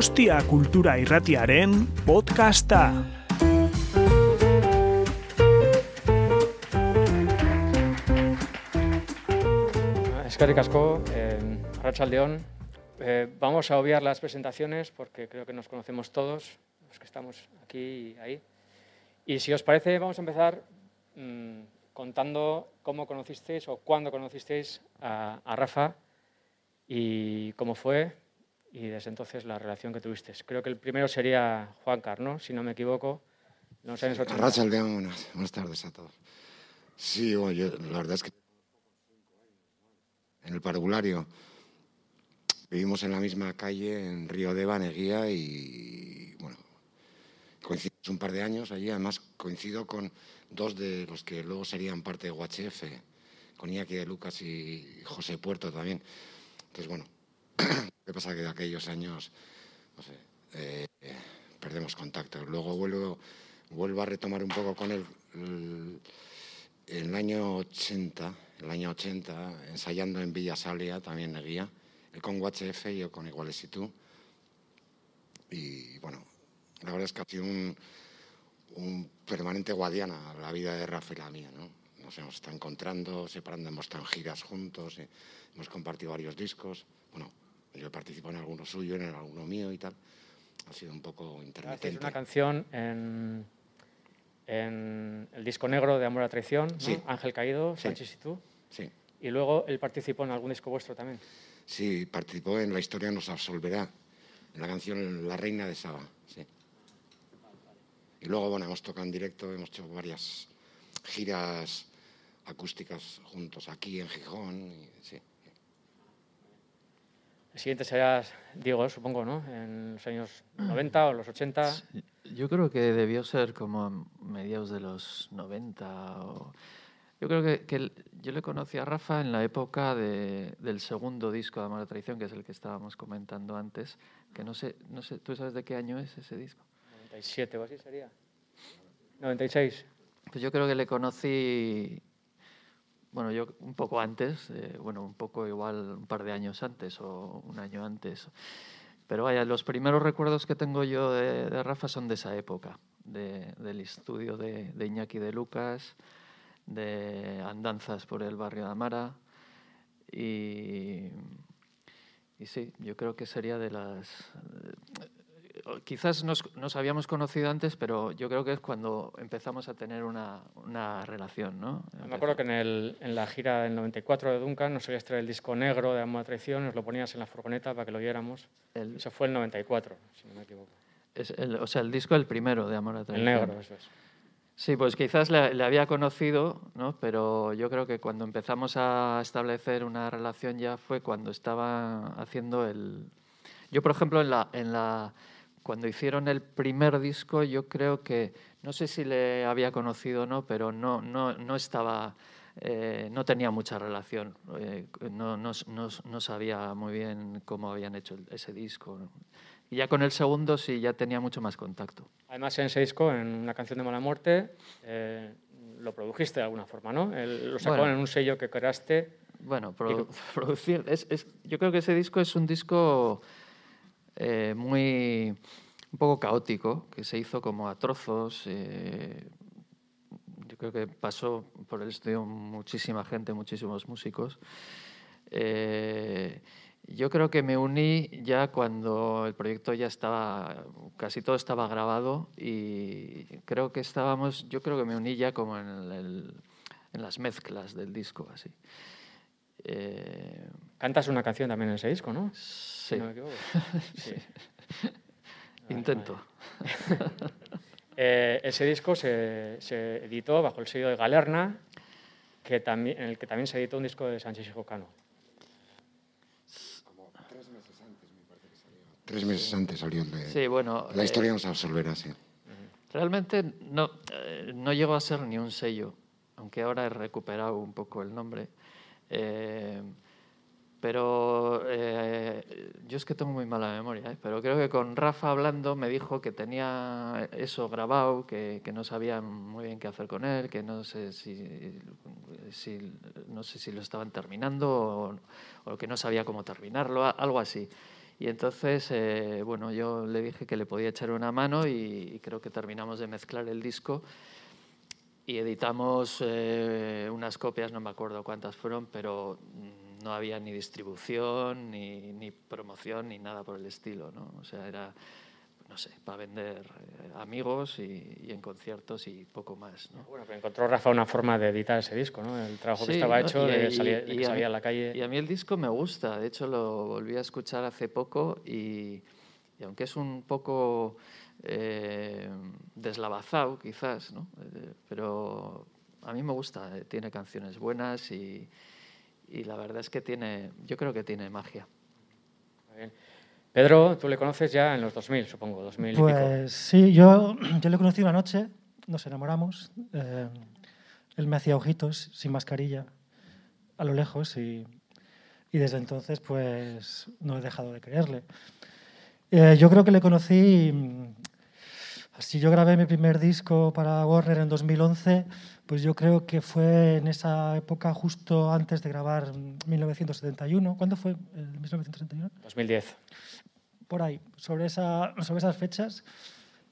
Donostia Kultura Irratiaren podcasta. Eskerrik asko, eh, Arratsaldeon. Eh, vamos a obviar las presentaciones porque creo que nos conocemos todos, los que estamos aquí y ahí. Y si os parece, vamos a empezar mmm, contando cómo conocisteis o cuándo conocisteis a Rafa y cómo fue y desde entonces la relación que tuvisteis. Creo que el primero sería Juan Carno, si no me equivoco, los años 80. Arratsaldeon, buenas, buenas tardes a todos. Sí, bueno, yo, la verdad es que en el parvulario vivimos en la misma calle en Río de Baneguía y bueno, coincidimos un par de años allí, además coincido con dos de los que luego serían parte de UHF, con Iñaki de Lucas y José Puerto también. Entonces, bueno, ¿qué pasa? Que de aquellos años, no sé, eh, perdemos contacto. Luego vuelvo, vuelvo a retomar un poco con él el, el año 80, el año 80, ensayando en Villa Salia, también de guía, él con UHF y yo con Iguales y tú. Y bueno, la verdad es que ha sido un, un permanente guadiana la vida de Rafa y la mía, ¿no? Nos hemos estado encontrando, separando, hemos estado en giras juntos, eh, hemos compartido varios discos. Bueno, yo he participado en alguno suyo, en alguno mío y tal. Ha sido un poco intermitente. una canción en, en el disco negro de Amor a Traición, ¿no? Sí. Ángel Caído, Sí. Sánchez y tú. Sí. Y luego él participó en algún disco vuestro también. Sí, participó en La historia nos absolverá, en la canción La reina de Saba. Sí. Y luego, bueno, hemos tocado en directo, hemos hecho varias giras acústicas juntos aquí en Gijón. y sí. El siguiente será Diego, supongo, ¿no? En los años 90 o los 80. Yo creo que debió ser como a mediados de los 90. O... Yo creo que, que yo le conocí a Rafa en la época de- del segundo disco de Amor a Traición, que es el que estábamos comentando antes, que no sé, no sé, ¿tú sabes de qué año es ese disco? 97 o así sería. 96. Pues yo creo que le conocí, bueno, yo un poco antes, eh, bueno, un poco igual un par de años antes o un año antes. Pero vaya, los primeros recuerdos que tengo yo de, Rafa son de esa época, de- del estudio de, de Iñaki de Lucas, de andanzas por el barrio de Amara. Y sí, yo creo que sería de las... quizás nos, nos habíamos conocido antes, pero yo creo que es cuando empezamos a tener una, una relación, ¿no? Me acuerdo que en, el- en la gira del 94 de Duncan nos solías traer el disco negro de Amor a Traición, nos lo ponías en la furgoneta para que lo viéramos. El- Eso fue el 94, si no me equivoco. es el- o sea, el disco el primero de Amor a El Traición. negro, eso es. Sí, pues quizás le, le había conocido, ¿no? pero yo creo que cuando empezamos a establecer una relación ya fue cuando estaba haciendo el... Yo, por ejemplo, en la, en la... cuando hicieron el primer disco, yo creo que, no sé si le había conocido o no, pero no, no, no estaba... eh, no tenía mucha relación, eh, no, no, no, no sabía muy bien cómo habían hecho ese disco. Y ya con el segundo sí, ya tenía mucho más contacto. Además, en ese disco, en una canción de Mala Muerte, eh, lo produjiste de alguna forma, ¿no? El- lo sacó Bueno. en un sello que creaste. Bueno, produ- producir. Es, es- yo creo que ese disco es un disco eh, muy. un poco caótico, que se hizo como a trozos. eh, yo creo que pasó por el estudio muchísima gente, muchísimos músicos. Eh, yo creo que me uní ya cuando el proyecto ya estaba, casi todo estaba grabado y creo que estábamos, yo creo que me uní ya como en, el- en las mezclas del disco, así. Eh, Cantas una canción también en ese disco, ¿no? sí, Si no me equivoco. Sí. intento. Eh, ese disco se, se editó bajo el sello de Galerna, que también, en el que también se editó un disco de Sánchez y Jocano. Tres meses antes salió el de... Sí, bueno. La eh, historia nos absolverá, sí. Realmente no, eh, no llegó a ser ni un sello, aunque ahora he recuperado un poco el nombre. Eh, pero eh, yo es que tengo muy mala memoria, ¿eh? pero creo que con Rafa hablando me dijo que tenía eso grabado, que, que no sabía muy bien qué hacer con él, que no sé si, si- no sé si lo estaban terminando o, o que no sabía cómo terminarlo, algo así. Y entonces, eh, bueno, yo le dije que le podía echar una mano y, creo que terminamos de mezclar el disco y editamos eh, unas copias, no me acuerdo cuántas fueron, pero mm, no había ni distribución, ni, ni promoción, ni nada por el estilo, ¿no? O sea, era no sé, para vender eh, amigos y, en conciertos y poco más. ¿no? Bueno, pero encontró Rafa una forma de editar ese disco, ¿no? El trabajo que estaba hecho, de, salir, que salía a la calle. Y a mí el disco me gusta, de hecho lo volví a escuchar hace poco y, aunque es un poco eh, deslavazado quizás, ¿no? Eh, pero a mí me gusta, eh, tiene canciones buenas y, y la verdad es que tiene, yo creo que tiene magia. Muy bien. Pedro, tú le conoces ya en los 2000, supongo, 2000 Pues sí, yo, yo le conocí una noche, nos enamoramos. Eh, él me hacía ojitos sin mascarilla a lo lejos y, y, desde entonces pues no he dejado de creerle. Eh, yo creo que le conocí, si yo grabé mi primer disco para Warner en 2011, pues yo creo que fue en esa época justo antes de grabar 1971. ¿Cuándo fue? ¿El 1971? 2010. Por ahí, sobre, esa, sobre esas fechas.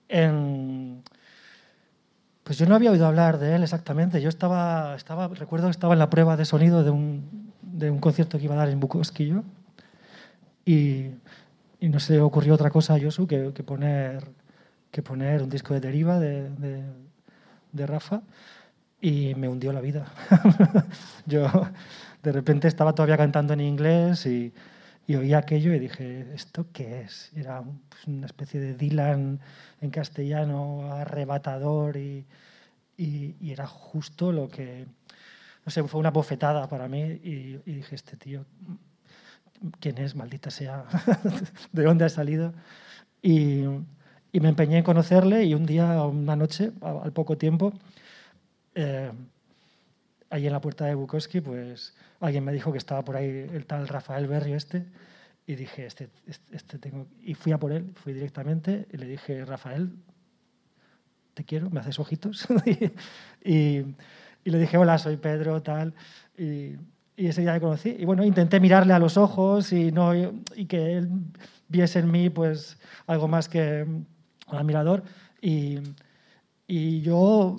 En, pues yo no había oído hablar de él exactamente. Yo estaba, estaba, recuerdo que estaba en la prueba de sonido de un, de un concierto que iba a dar en Bukowski y, y no se ocurrió otra cosa a Josu que, que, poner, que poner un disco de deriva de, de, de Rafa y me hundió la vida. yo de repente estaba todavía cantando en inglés y, y oí aquello y dije, ¿esto qué es? Era pues, una especie de Dylan en castellano, arrebatador y, y, era justo lo que, no sé, fue una bofetada para mí y, y dije, este tío, ¿quién es? Maldita sea, ¿de dónde ha salido? Y, y me empeñé en conocerle y un día, una noche, al poco tiempo, eh, ahí en la puerta de Bukowski, pues alguien me dijo que estaba por ahí el tal Rafael Berrio este, y dije, este, este, este, tengo... Y fui a por él, fui directamente, y le dije, Rafael, te quiero, me haces ojitos. y, y, le dije, hola, soy Pedro, tal, y, y, ese día le conocí. Y bueno, intenté mirarle a los ojos y, no, y que él viese en mí pues algo más que un admirador. Y, y yo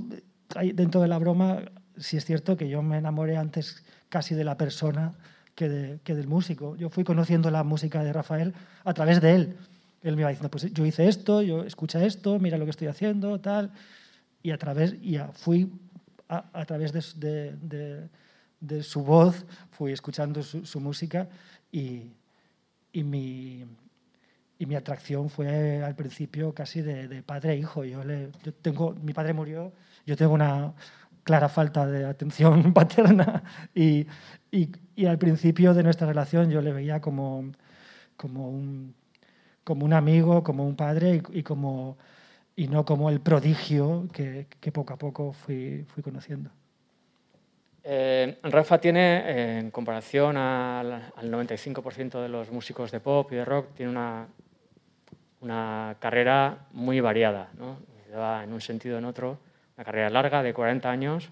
dentro de la broma, sí es cierto que yo me enamoré antes casi de la persona que, que, del músico. Yo fui conociendo la música de Rafael a través de él. Él me iba diciendo, pues yo hice esto, yo escucha esto, mira lo que estoy haciendo, tal. Y a través, y fui a, a través de, de, de, su voz, fui escuchando su, su música y, y, mi, y mi atracción fue al principio casi de, padre e hijo. Yo, le, yo tengo, mi padre murió yo tengo una clara falta de atención paterna y, y, y, al principio de nuestra relación yo le veía como, como, un, como un amigo, como un padre y, y, como, y no como el prodigio que, que poco a poco fui, fui conociendo. Eh, Rafa tiene, eh, en comparación al, al 95% de los músicos de pop y de rock, tiene una, una carrera muy variada, ¿no? en un sentido o en otro una carrera larga de 40 años,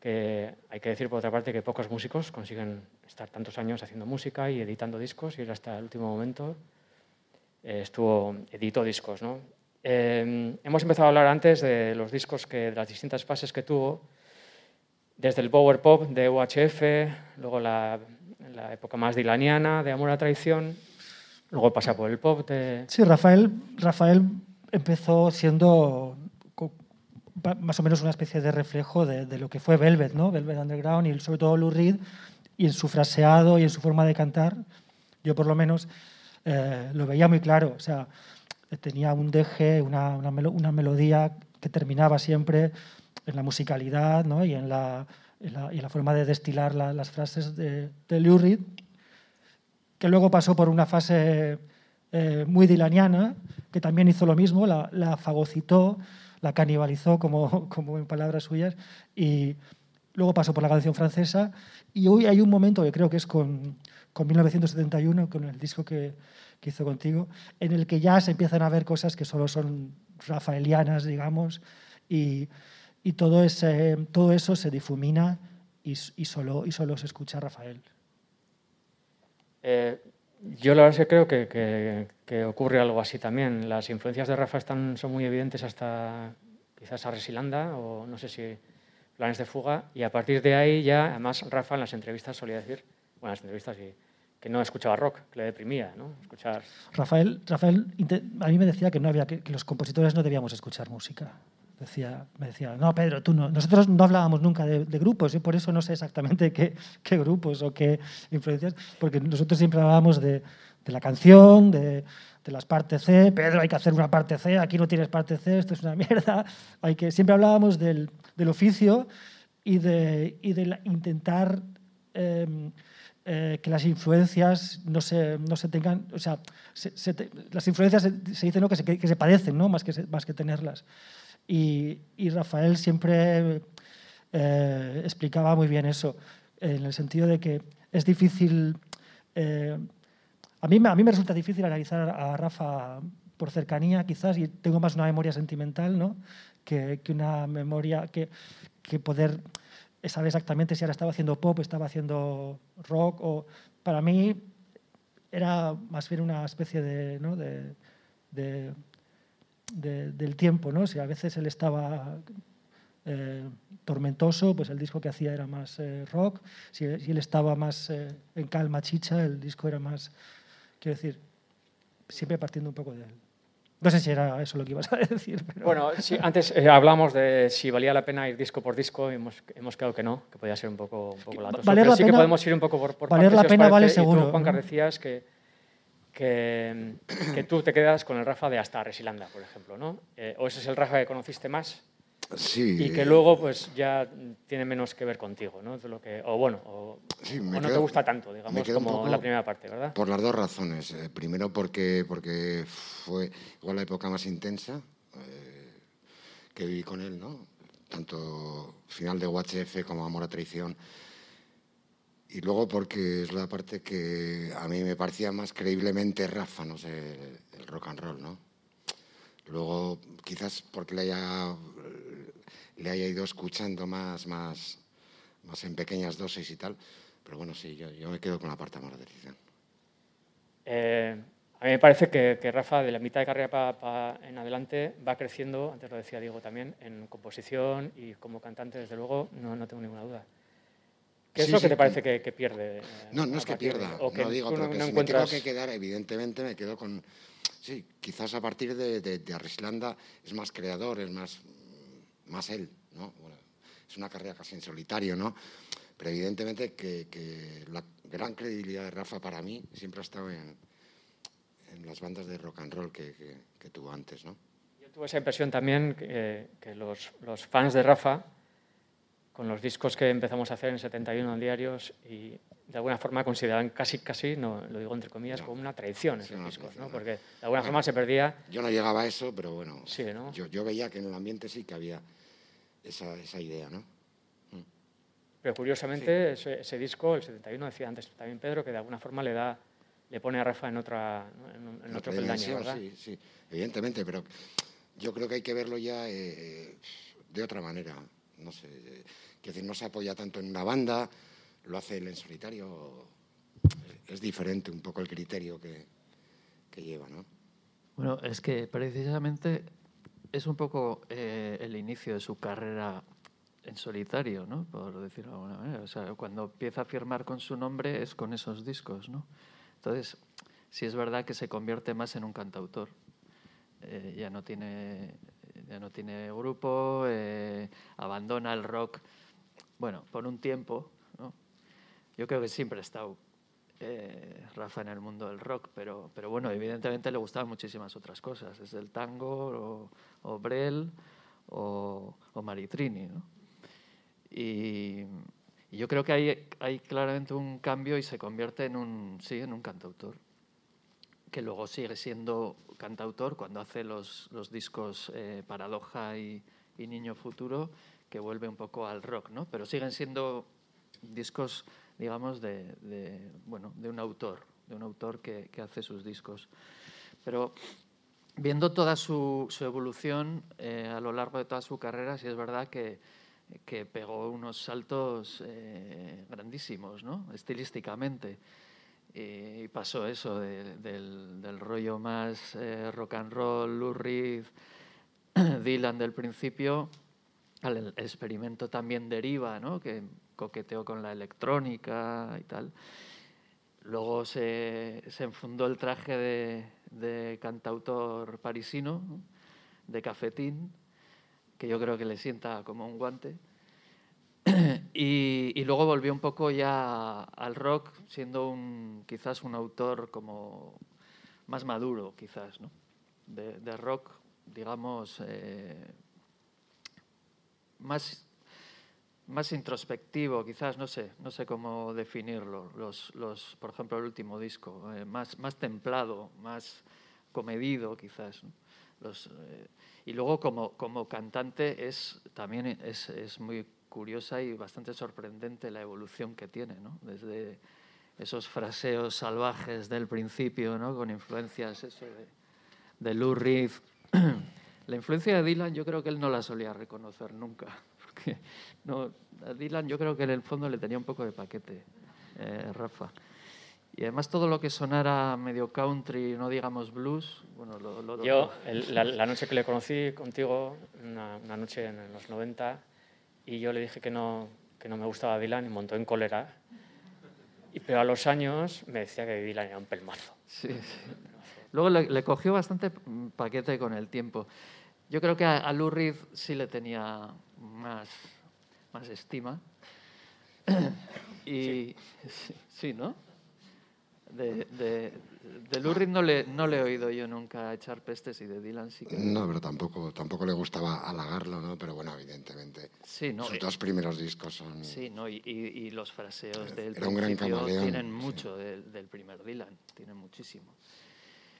que hay que decir por otra parte que pocos músicos consiguen estar tantos años haciendo música y editando discos y hasta el último momento eh, estuvo, editó discos. ¿no? Eh, hemos empezado a hablar antes de los discos, que, de las distintas fases que tuvo, desde el power pop de UHF, luego la, la época más dilaniana de Amor a Traición, luego pasa por el pop. Sí, Rafael, Rafael empezó siendo más o menos una especie de reflejo de, lo que fue Velvet, ¿no? Velvet Underground y sobre todo Lou Reed, y en su fraseado y en su forma de cantar, yo por lo menos eh, lo veía muy claro. O sea, tenía un deje, una, una, melodía que terminaba siempre en la musicalidad ¿no? y, en la, la, forma de destilar la, las frases de, de Lou Reed, que luego pasó por una fase eh, muy dilaniana, que también hizo lo mismo, la, la fagocitó, la canibalizó, como, como en palabras suyas, y luego pasó por la canción francesa. Y hoy hay un momento que creo que es con, con 1971, con el disco que, que, hizo contigo, en el que ya se empiezan a ver cosas que solo son rafaelianas, digamos, y, y todo, ese, todo eso se difumina y, y, solo, y solo se escucha Rafael. Eh, Yo la verdad es que creo que, ocurre algo así también. Las influencias de Rafa están, son muy evidentes hasta quizás a Resilanda o no sé si planes de fuga y a partir de ahí ya, además Rafa en las entrevistas solía decir, bueno, en las entrevistas y que no escuchaba rock, que le deprimía, ¿no? Escuchar... Rafael, Rafael a mí me decía que no había que los compositores no debíamos escuchar música. Me decía, no, Pedro, tú no. Nosotros no hablábamos nunca de, grupos y por eso no sé exactamente qué, grupos o qué influencias, porque nosotros siempre hablábamos de, la canción, de, las partes C. Pedro, hay que hacer una parte C, aquí no tienes parte C, esto es una mierda. Hay que, siempre hablábamos del, oficio y de, intentar eh, eh, que las influencias no se, no se tengan, o sea, las influencias se, se dice ¿no? que, se, que, se padecen, ¿no? más, que, más que tenerlas. Y, y Rafael siempre eh, explicaba muy bien eso, en el sentido de que es difícil. Eh, a, mí, a mí me resulta difícil analizar a Rafa por cercanía, quizás, y tengo más una memoria sentimental ¿no? que, que una memoria que, que poder saber exactamente si ahora estaba haciendo pop, estaba haciendo rock, o para mí era más bien una especie de, ¿no? de, de de, del tiempo, ¿no? Si a veces él estaba eh, tormentoso, pues el disco que hacía era más eh, rock. Si, si, él estaba más eh, en calma chicha, el disco era más, quiero decir, siempre partiendo un poco de él. No sé si era eso lo que ibas a decir. Pero... Bueno, sí, antes eh, hablamos de si valía la pena ir disco por disco y hemos, hemos quedado que no, que podía ser un poco, un poco latoso. Valer Pero la sí pena, que podemos ir un poco por, por valer partes, la si pena os vale seguro. Y tú, Juan, ¿no? decías que, que, que, tú te quedas con el Rafa de hasta Resilanda, por ejemplo, ¿no? Eh, o ese es el Rafa que conociste más Sí. y que luego pues ya tiene menos que ver contigo, ¿no? De lo que, o bueno, o, Sí, o no quedo- te gusta tanto, digamos, como la primera parte, ¿verdad? Por las dos razones. Eh, primero porque, porque fue igual la época más intensa eh, que viví con él, ¿no? Tanto final de UHF como Amor a Traición. Y luego porque es la parte que a mí me parecía más creíblemente Rafa, no sé, el rock and roll, ¿no? Luego, quizás porque le haya, le haya ido escuchando más, más, más en pequeñas dosis y tal. Pero bueno, sí, yo, me quedo con la parte a Traición. Eh, a mí me parece que, que Rafa, de la mitad de carrera para en adelante, va creciendo, antes lo decía Diego también, en composición y como cantante, desde luego, no, no tengo ninguna duda. ¿Qué es Sí, lo sí, que te que- parece que, que pierde? eh, No, no es que pierda, o que no digo, pero que no si me tengo encuentras... que quedar, evidentemente me quedo con... Sí, quizás a partir de, de, de Arrislanda es más creador, es más, más él, ¿no? Bueno, es una carrera casi en solitario, ¿no? Pero evidentemente que, que la gran credibilidad de Rafa para mí siempre ha estado en, en las bandas de rock and roll que, que, que tuvo antes, ¿no? Yo tuve esa impresión también que, que los, los fans de Rafa, con los discos que empezamos a hacer en 71 en diarios, y de alguna forma consideraban casi, casi, no lo digo entre comillas, No. como una traición Sí, esos discos, ¿no? Porque de alguna forma se perdía... Yo no llegaba a eso, pero bueno, Sí, ¿no? yo, yo veía que en el ambiente sí que había esa, esa idea, ¿no? Pero curiosamente, ese, ese disco, el 71, decía antes también Pedro, que de alguna forma le da, le pone a Rafa en otra, en, en otro peldaño, ¿verdad? Sí, sí, evidentemente, pero yo creo que hay que verlo ya eh, de otra manera. No sé, quiero decir, no se apoya tanto en una banda, lo hace él en solitario. Es diferente un poco el criterio que, que lleva, ¿no? Bueno, es que precisamente es un poco eh, el inicio de su carrera en solitario, ¿no? Por decirlo de alguna manera. O sea, cuando empieza a firmar con su nombre es con esos discos, ¿no? Entonces, sí es verdad que se convierte más en un cantautor. Eh, ya no tiene ya no tiene grupo, eh, abandona el rock, bueno, por un tiempo. Yo creo que siempre ha estado eh, Rafa en el mundo del rock, pero, pero bueno, evidentemente le gustaban muchísimas otras cosas, desde el tango o, o Brel o, o Maritrini. Y, y yo creo que hay, hay claramente un cambio y se convierte en un, sí, en un cantautor, que luego sigue siendo cantautor cuando hace los, los discos eh, Paradoja y, Niño Futuro, que vuelve un poco al rock, ¿no? Pero siguen siendo discos, digamos, de, de, bueno, de un autor, de un autor que, que hace sus discos. Pero viendo toda su, su evolución eh, a lo largo de toda su carrera, sí es verdad que, que pegó unos saltos eh, grandísimos, ¿no? Estilísticamente. Y pasó eso del, del, rollo más eh, rock and roll, Lou Reed, Dylan del principio, al experimento también deriva, ¿no? que coqueteó con la electrónica y tal. Luego se, se enfundó el traje de, de cantautor parisino, de cafetín, que yo creo que le sienta como un guante. Y, luego volvió un poco ya al rock, siendo un, quizás un autor como más maduro, quizás, ¿no? de, rock, digamos, eh, más, más introspectivo, quizás, no sé, no sé cómo definirlo. Los, los, por ejemplo, el último disco, eh, más, más templado, más comedido, quizás. Los, eh, y luego como, como cantante es, también es, es muy curiosa y bastante sorprendente la evolución que tiene, ¿no? desde esos fraseos salvajes del principio, ¿no? con influencias eso de, de Lou Reed. la influencia de Dylan yo creo que él no la solía reconocer nunca, porque no, a Dylan yo creo que en el fondo le tenía un poco de paquete, eh, Rafa. Y además todo lo que sonara medio country, no digamos blues, bueno, lo... yo, la, noche que le conocí contigo, una, una noche en los 90, y yo le dije que no, que no me gustaba Dylan y montó en cólera. Y, pero a los años me decía que Dylan era un pelmazo. Sí, Luego le, cogió bastante paquete con el tiempo. Yo creo que a, a Lou Reed sí le tenía más, más estima. y sí ¿no? De, de, de no le, no le he oído yo nunca echar pestes y de Dylan sí que... No, pero tampoco, tampoco le gustaba halagarlo, ¿no? Pero bueno, evidentemente. Sí, no, Sus dos primeros discos son... Sí, ¿no? Y, y, los fraseos del Era un gran tienen mucho del, del, primer Dylan, tienen muchísimo.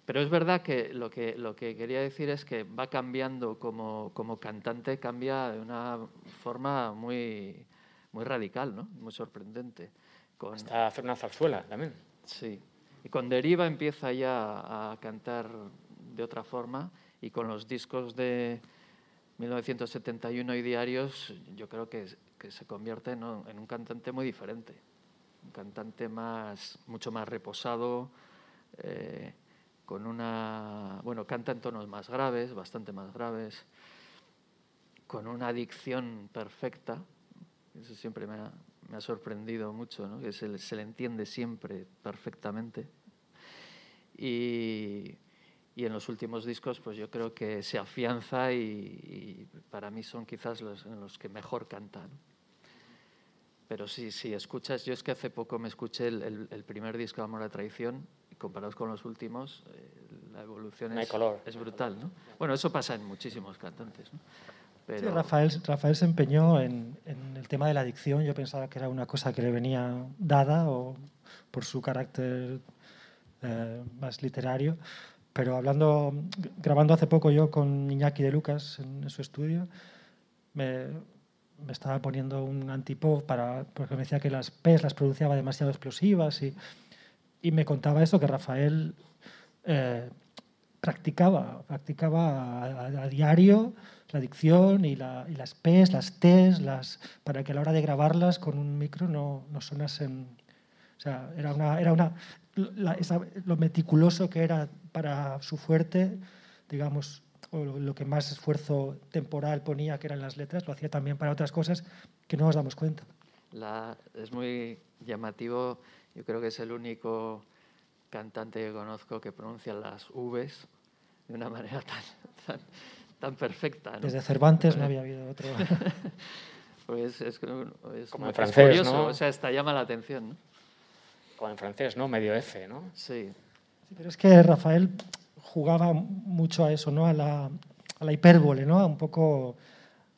Pero es verdad que lo, que lo que quería decir es que va cambiando como, como cantante, cambia de una forma muy, muy radical, ¿no? Muy sorprendente. Con... Hasta hacer una zarzuela también. Sí. Y con Deriva empieza ya a cantar de otra forma y con los discos de 1971 y diarios yo creo que, se convierte en, en, un cantante muy diferente. Un cantante más, mucho más reposado, eh, con una... Bueno, canta en tonos más graves, bastante más graves, con una adicción perfecta. Eso siempre me ha, me ha sorprendido mucho, ¿no? que se le, se le, entiende siempre perfectamente. Y, y, en los últimos discos, pues yo creo que se afianza y, y para mí son quizás los los que mejor cantan. Pero sí, si escuchas, yo es que hace poco me escuché el, el, el primer disco de Amor a Traición y comparados con los últimos, eh, la evolución es, es, brutal. ¿no? Bueno, eso pasa en muchísimos cantantes. ¿no? Sí, Rafael, Rafael se empeñó en, el tema de la adicción. Yo pensaba que era una cosa que le venía dada o por su carácter eh, más literario. Pero hablando, grabando hace poco yo con Iñaki de Lucas en, su estudio, me, me, estaba poniendo un antipop para, porque me decía que las P's las pronunciaba demasiado explosivas y, y me contaba eso, que Rafael eh, practicaba, practicaba a, diario la dicción y, la, y, las P's, las T's, para que a la hora de grabarlas con un micro no, no sonasen. O sea, era una, era una, lo meticuloso que era para su fuerte, digamos, o lo, que más esfuerzo temporal ponía, que eran las letras, lo hacía también para otras cosas que no nos damos cuenta. Es muy llamativo, yo creo que es el único cantante que conozco que pronuncia las Vs de una manera tan, tan tan perfecta. ¿no? Desde Cervantes no había habido otro. pues es, es como en francés, curioso, ¿no? o sea, hasta llama la atención, ¿no? Como en francés, ¿no? Medio F, ¿no? Sí. sí pero es que Rafael jugaba mucho a eso, ¿no? A la, a la hipérbole, ¿no? A un poco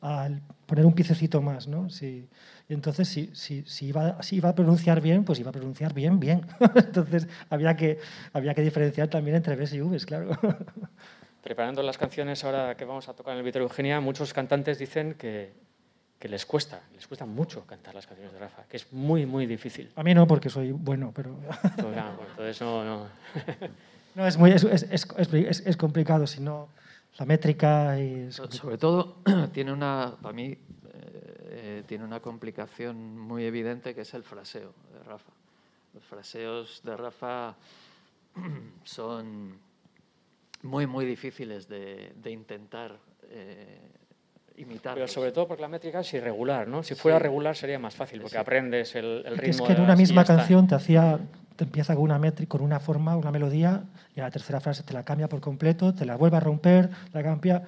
al poner un piececito más, ¿no? Si, y entonces, si, si, si, iba, si iba a pronunciar bien, pues iba a pronunciar bien, bien. entonces, había que, había que diferenciar también entre Bs y Vs, claro preparando las canciones ahora que vamos a tocar en el Víctor Eugenia, muchos cantantes dicen que, que, les cuesta, les cuesta mucho cantar las canciones de Rafa, que es muy, muy difícil. A mí no, porque soy bueno, pero... Pues, ya, bueno, entonces no... No, no es, muy, es, es, es, es, complicado, si no la métrica y... Sobre todo tiene una, para mí, eh, tiene una complicación muy evidente que es el fraseo de Rafa. Los fraseos de Rafa son muy, muy difíciles de, de intentar eh, imitar. Pero sobre todo porque la métrica es irregular, ¿no? Si fuera Sí. regular sería más fácil, porque Sí. aprendes el, el ritmo. es que en de una misma está. canción te hacía te empieza con una métrica, con una forma, una melodía, y a la tercera frase te la cambia por completo, te la vuelve a romper, la cambia.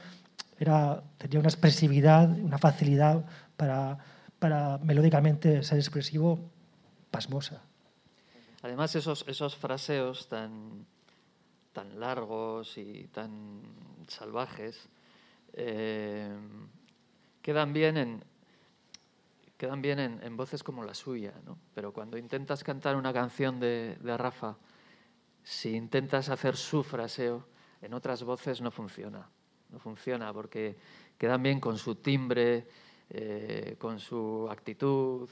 Era, tenía una expresividad, una facilidad para, para melódicamente ser expresivo pasmosa. Además, esos, esos fraseos tan, tan largos y tan salvajes eh, quedan bien en quedan bien en, en voces como la suya, ¿no? Pero cuando intentas cantar una canción de, de Rafa, si intentas hacer su fraseo, en otras voces no funciona. No funciona porque quedan bien con su timbre, eh, con su actitud,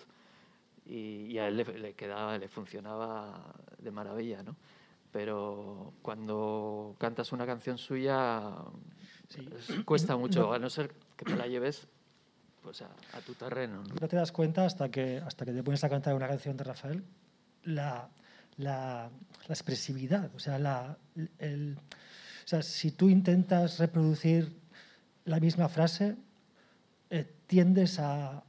y, y a él le, le quedaba, le funcionaba de maravilla, ¿no? Pero cuando cantas una canción suya Sí. es- cuesta mucho, a no ser que te la lleves pues a, a tu terreno. ¿no? No te das cuenta hasta que, hasta que te pones a cantar una canción de Rafael, la, la, la expresividad. O sea, la, el, o sea, si tú intentas reproducir la misma frase, eh, tiendes, a,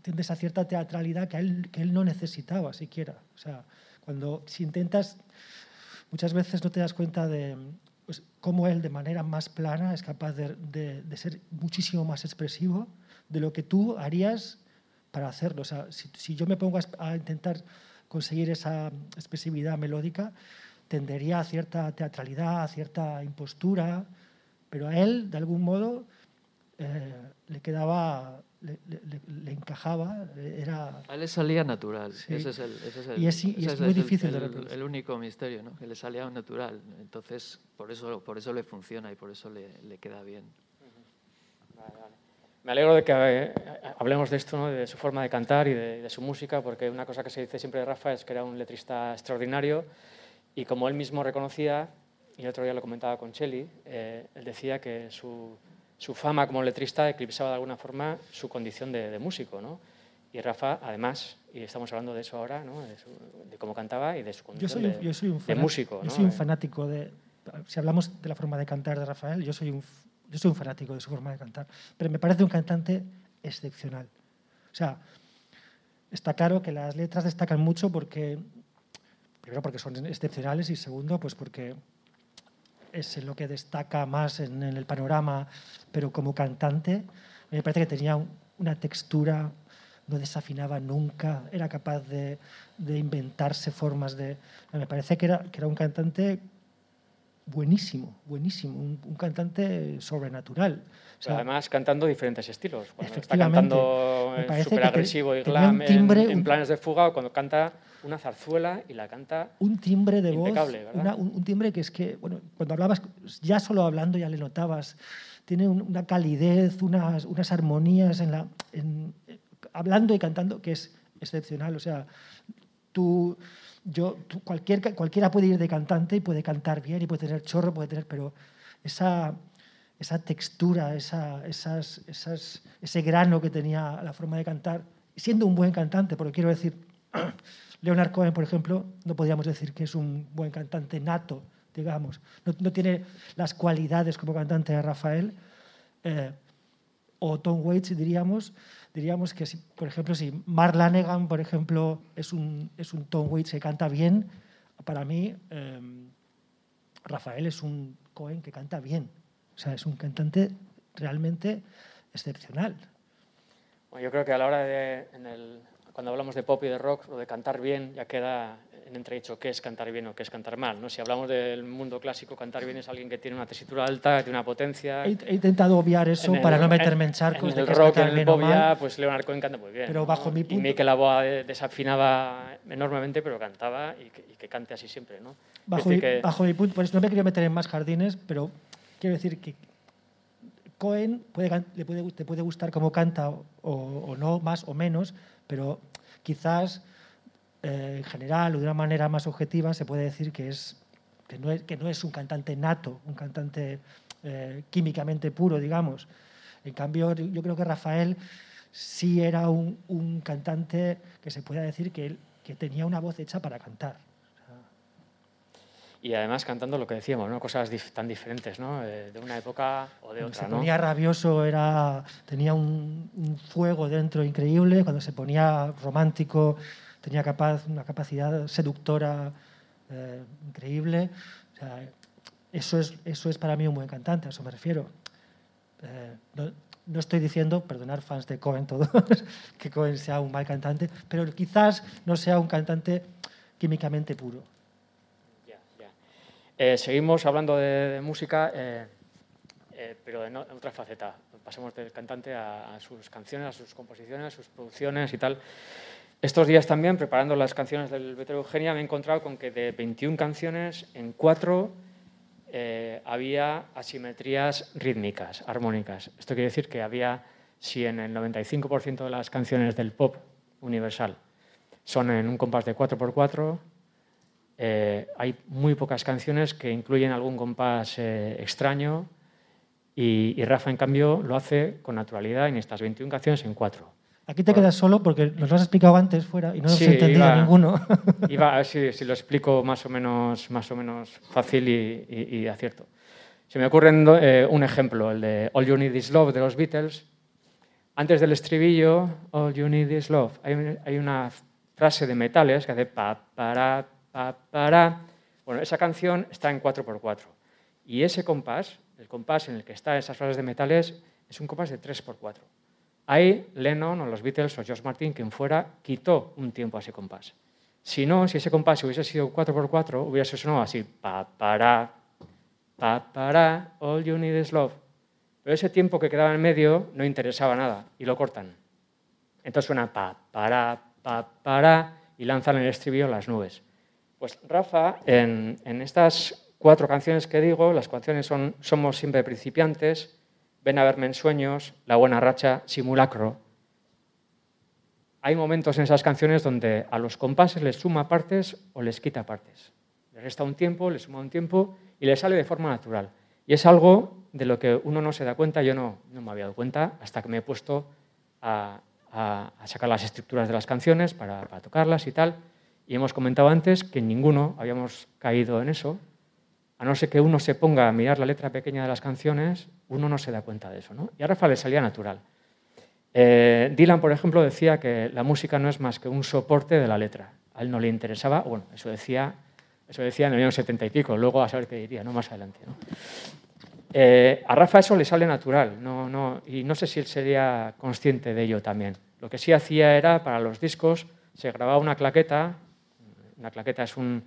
tiendes a cierta teatralidad que él, que él no necesitaba siquiera. O sea, cuando si intentas, muchas veces no te das cuenta de pues, cómo él de manera más plana es capaz de, de- ser muchísimo más expresivo de lo que tú harías para hacerlo. O sea, si, yo me pongo a intentar conseguir esa expresividad melódica, tendería a cierta teatralidad, a cierta impostura, pero a él, de algún modo, eh, le quedaba, le, le- le- encajaba, era... A él le salía natural. Sí. Ese es el, ese es el- Y es- y ese es muy el- difícil de el, reproducir. el único misterio, ¿no? Que le salía natural. Entonces, por eso, por eso le funciona y por eso le, le queda bien. Vale, vale. Me alegro de que eh, hablemos de esto, ¿no? de su forma de cantar y de, de su música, porque una cosa que se dice siempre de Rafa es que era un letrista extraordinario y como él mismo reconocía, y el otro día lo comentaba con Cheli, eh, él decía que su, su fama como letrista eclipsaba de alguna forma su condición de, de músico. ¿no? Y Rafa, además, y estamos hablando de eso ahora, ¿no? de, su- de cómo cantaba y de su Yo condición soy, de, un- yo soy un de fanat- músico. Yo soy un Eh, fanático de. Si hablamos de la forma de cantar de Rafael, yo soy un, yo soy un fanático de su forma de cantar. Pero me parece un cantante excepcional. O sea, está claro que las letras destacan mucho porque. Primero, porque son excepcionales y segundo, pues porque es lo que destaca más en, el panorama, pero como cantante, me parece que tenía un- una textura, no desafinaba nunca, era capaz de, de inventarse formas de... Me parece que era, que era un cantante buenísimo, buenísimo, un, un cantante sobrenatural. O sea, además cantando diferentes estilos. Cuando está cantando súper agresivo y glam un timbre, en, planes de fuga, o cuando canta una zarzuela y la canta... un timbre de Impecable, voz, una- un, un timbre que es que, bueno, cuando hablabas, ya solo hablando ya le notabas, tiene un- una calidez, unas, unas armonías en la, en- eh, hablando y cantando que es excepcional. O sea, tú, yo, cualquier, cualquiera puede ir de cantante y puede cantar bien y puede tener chorro, puede tener, pero esa, esa textura, esa, esas, ese grano que tenía la forma de cantar, siendo un buen cantante, porque quiero decir, Leonard Cohen, por ejemplo, no podríamos decir que es un buen cantante nato, digamos. No, no tiene las cualidades como cantante de Rafael. eh, o Tom Waits, diríamos, diríamos que, si, por ejemplo, si Mark Lanegan, por ejemplo, es un, es un Tom Waits que canta bien, para mí eh, Rafael es un Cohen que canta bien. O sea, es un cantante realmente excepcional. Bueno, yo creo que a la hora de, cuando hablamos de pop y de rock, lo de cantar bien ya queda en entredicho qué es cantar bien o qué es cantar mal. ¿no? Si hablamos del mundo clásico, cantar bien es alguien que tiene una tesitura alta, que tiene una potencia. He, he intentado obviar eso el- para no meterme en charcos en de el que es rock y en el pop ya, pues Leonard Cohen canta muy bien. Pero ¿no? bajo mi Y punto- Mikel Laboa eh, desafinaba enormemente, pero cantaba y que, y que cante así siempre. ¿no? Es Bajo, mi, que- bajo mi punto, por eso no me quiero meter en más jardines, pero quiero decir que Cohen puede, le puede, gustar cómo canta o, no, más o menos, pero quizás eh, en general o de una manera más objetiva se puede decir que, es, que, no, es, un cantante nato, un cantante eh, químicamente puro, digamos. En cambio, yo creo que Rafael sí era un, cantante que se puede decir que tenía una voz hecha para cantar. Y además cantando lo que decíamos, ¿no? cosas dif- tan diferentes, ¿no? Eh, de una época o de Cuando otra. se ¿no? ponía rabioso era, tenía un, un fuego dentro increíble, cuando se ponía romántico tenía capaz, una capacidad seductora eh, increíble. O sea, eso, es, eso es para mí un buen cantante, a eso me refiero. Eh, no, no estoy diciendo, perdonar fans de Cohen todos, que Cohen sea un mal cantante, pero quizás no sea un cantante químicamente puro. Eh, seguimos hablando de, de música, eh, eh, pero en, otra faceta. Pasamos del cantante a, a sus canciones, a sus composiciones, a sus producciones y tal. Estos días también, preparando las canciones del Beto Eugenia, me he encontrado con que de 21 canciones, en cuatro eh, había asimetrías rítmicas, armónicas. Esto quiere decir que había, si en el 95% de las canciones del pop universal son en un compás de 4x4, eh, hay muy pocas canciones que incluyen algún compás eh, extraño y, y Rafa, en cambio, lo hace con naturalidad en estas 21 canciones en cuatro. Aquí te quedas solo porque nos lo has explicado antes fuera y no Sí, he entendido iba- ninguno. Iba si, si lo explico más o menos, más o menos fácil y, y- y acierto. Se me ocurre eh, un ejemplo, el de All You Need Is Love de los Beatles. Antes del estribillo, All You Need Is Love, hay, hay una frase de metales que hace pa, para, pa, para. Bueno, esa canción está en 4x4. Y ese compás, el compás en el que están esas frases de metales, es un compás de 3x4. Ahí Lennon o los Beatles o George Martin, quien fuera, quitó un tiempo a ese compás. Si no, si ese compás hubiese sido 4x4, hubiese sonado así, pa, para, pa, para, all you need is love. Pero ese tiempo que quedaba en medio no interesaba nada y lo cortan. Entonces suena pa, para, pa, para y lanzan el estribillo a las nubes. Pues Rafa, en, estas cuatro canciones que digo, las canciones son Somos siempre principiantes, Ven a verme en sueños, La buena racha, Simulacro. Hay momentos en esas canciones donde a los compases les suma partes o les quita partes. Le resta un tiempo, le suma un tiempo y le sale de forma natural. Y es algo de lo que uno no se da cuenta, yo no, no me había dado cuenta hasta que me he puesto a, sacar las estructuras de las canciones para tocarlas y tal. Y hemos comentado antes que ninguno habíamos caído en eso, a no ser que uno se ponga a mirar la letra pequeña de las canciones, uno no se da cuenta de eso. ¿no? Y a Rafa le salía natural. Eh, Dylan, por ejemplo, decía que la música no es más que un soporte de la letra. A él no le interesaba, bueno, eso decía, eso decía en el año 70 y pico, luego a saber qué diría, ¿no? más adelante. Eh, a Rafa eso le sale natural, no, no, y no sé si él sería consciente de ello también. Lo que sí hacía era, para los discos, se grababa una claqueta, una claqueta es un,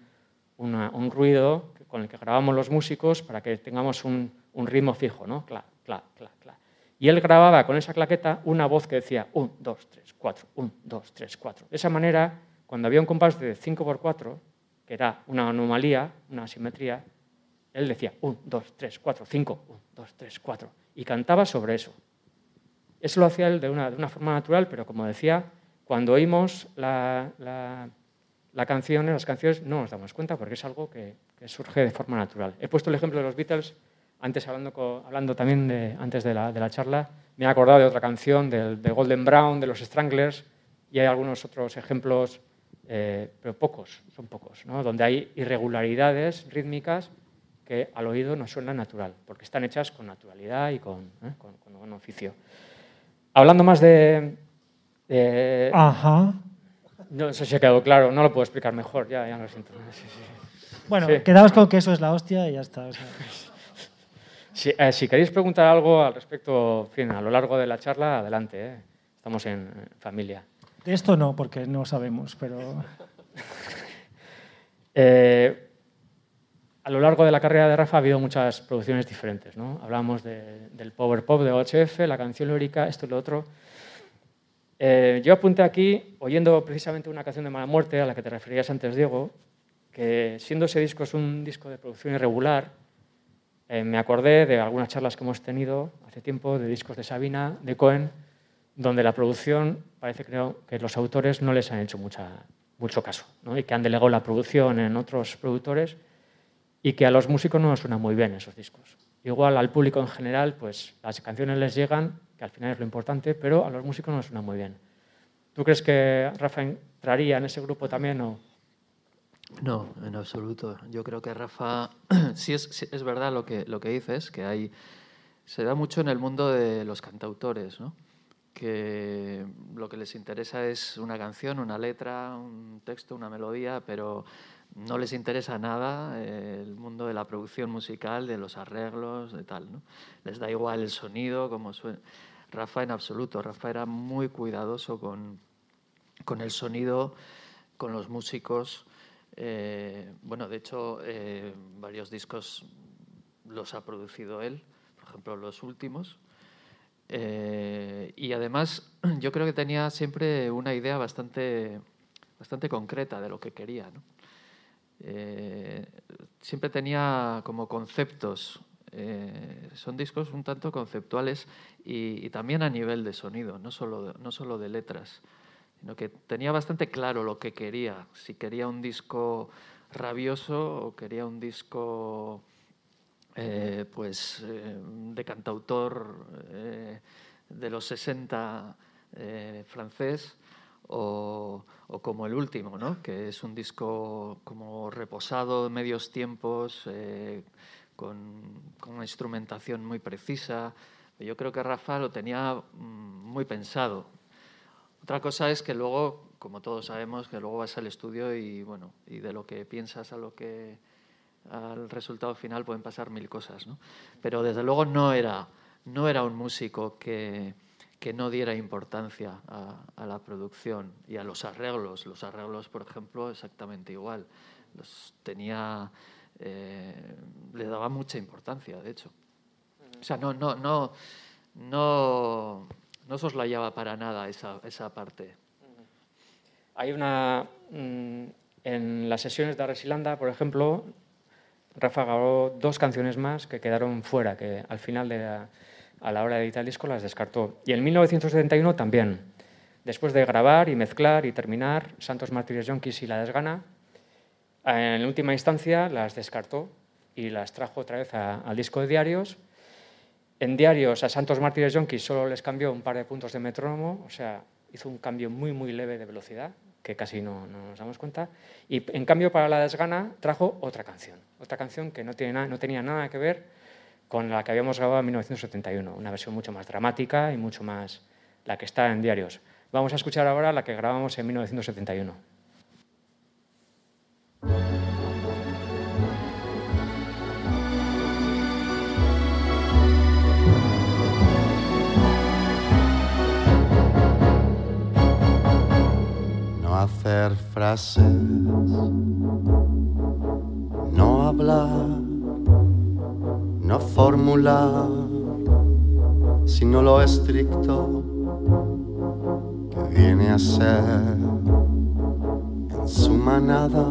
una- un ruido con el que grabamos los músicos para que tengamos un, un ritmo fijo, ¿no? Cla, cla, cla, cla. Y él grababa con esa claqueta una voz que decía 1, 2, 3, 4, 1, 2, 3, 4. De esa manera, cuando había un compás de 5x4, que era una anomalía, una asimetría, él decía 1, 2, 3, 4, 5, 1, 2, 3, 4. Y cantaba sobre eso. Eso lo hacía él de una, de una forma natural, pero como decía, cuando oímos la, la, la canción, las canciones, no nos damos cuenta porque es algo que, surge de forma natural. He puesto el ejemplo de los Beatles, antes hablando, hablando también de, antes de la, de la charla, me he acordado de otra canción, del- de, Golden Brown, de los Stranglers, y hay algunos otros ejemplos, eh, pero pocos, son pocos, ¿no? donde hay irregularidades rítmicas que al oído no suenan natural, porque están hechas con naturalidad y con, ¿eh? con, buen oficio. Hablando más de... de- Ajá. No sé si ha quedado claro, no lo puedo explicar mejor, ya, ya lo siento. Sí, sí. Bueno, Sí. quedaos con que eso es la hostia y ya está. o sea. Si, eh, si queréis preguntar algo al respecto, en fin, a lo largo de la charla, adelante, ¿eh? estamos en familia. De esto no, porque no sabemos, pero Eh, a lo largo de la carrera de Rafa ha habido muchas producciones diferentes. ¿no? Hablábamos de- del power pop de OHF, la canción lírica, esto y lo otro. Eh, yo apunté aquí, oyendo precisamente una canción de Mala Muerte, a la que te referías antes, Diego, que siendo ese disco es un disco de producción irregular, eh, me acordé de algunas charlas que hemos tenido hace tiempo de discos de Sabina, de Cohen, donde la producción parece creo, que los autores no les han hecho mucho caso y que han delegado la producción en otros productores y que a los músicos no les suenan muy bien esos discos. Igual al público en general, pues las canciones les llegan, que al final es lo importante, pero a los músicos no suena muy bien. ¿Tú crees que Rafa entraría en ese grupo también o...? No, en absoluto. Yo creo que Rafa, sí es, es verdad lo que, lo que dices, que hay, se da mucho en el mundo de los cantautores, ¿no? que lo que les interesa es una canción, una letra, un texto, una melodía, pero no les interesa nada eh, el mundo de la producción musical, de los arreglos, de tal. ¿no? Les da igual el sonido, como suena. Rafa en absoluto. Rafa era muy cuidadoso con, con el sonido, con los músicos. Eh, bueno, de hecho, eh, varios discos los ha producido él, por ejemplo, los últimos. Y además yo creo que tenía siempre una idea bastante, bastante concreta de lo que quería. Eh, siempre tenía como conceptos, eh, son discos un tanto conceptuales y, también a nivel de sonido, no solo, no solo de letras, sino que tenía bastante claro lo que quería, si quería un disco rabioso o quería un disco eh, pues, eh, de cantautor eh, de los 60 francés o, como el último, ¿no? que es un disco como reposado, medios tiempos, con, con, una instrumentación muy precisa. Yo creo que Rafa lo tenía mm, muy pensado. Otra cosa es que luego, como todos sabemos, que luego vas al estudio y, bueno, y de lo que piensas a lo que al resultado final pueden pasar mil cosas, ¿no? Pero desde luego no era, no era un músico que, que no diera importancia a, la producción y a los arreglos. Los arreglos, por ejemplo, exactamente igual. Los tenía, eh, le daba mucha importancia, de hecho. O sea, no, no, no, no, no soslayaba para nada esa, esa parte. Hay una... Mm, en las sesiones de Resilanda, por ejemplo, Rafa grabó dos canciones más que quedaron fuera, que al final de a la hora de editar el disco las descartó. Y en 1971 también. Después de grabar y mezclar y terminar Santos Mártires Yonkis y La Desgana, en última instancia las descartó y las trajo otra vez al disco de diarios. En diarios a Santos Mártires Yonkis solo les cambió un par de puntos de metrónomo, o sea, hizo un cambio muy, muy leve de velocidad, que casi no, nos damos cuenta. Y en cambio para La Desgana trajo otra canción, otra canción que no, tenía nada que ver con la que habíamos grabado en 1971, una versión mucho más dramática y mucho más la que está en diarios. Vamos a escuchar ahora la que grabamos en 1971. hacer frases, no hablar, no formular, sino lo estricto que viene a ser en su manada.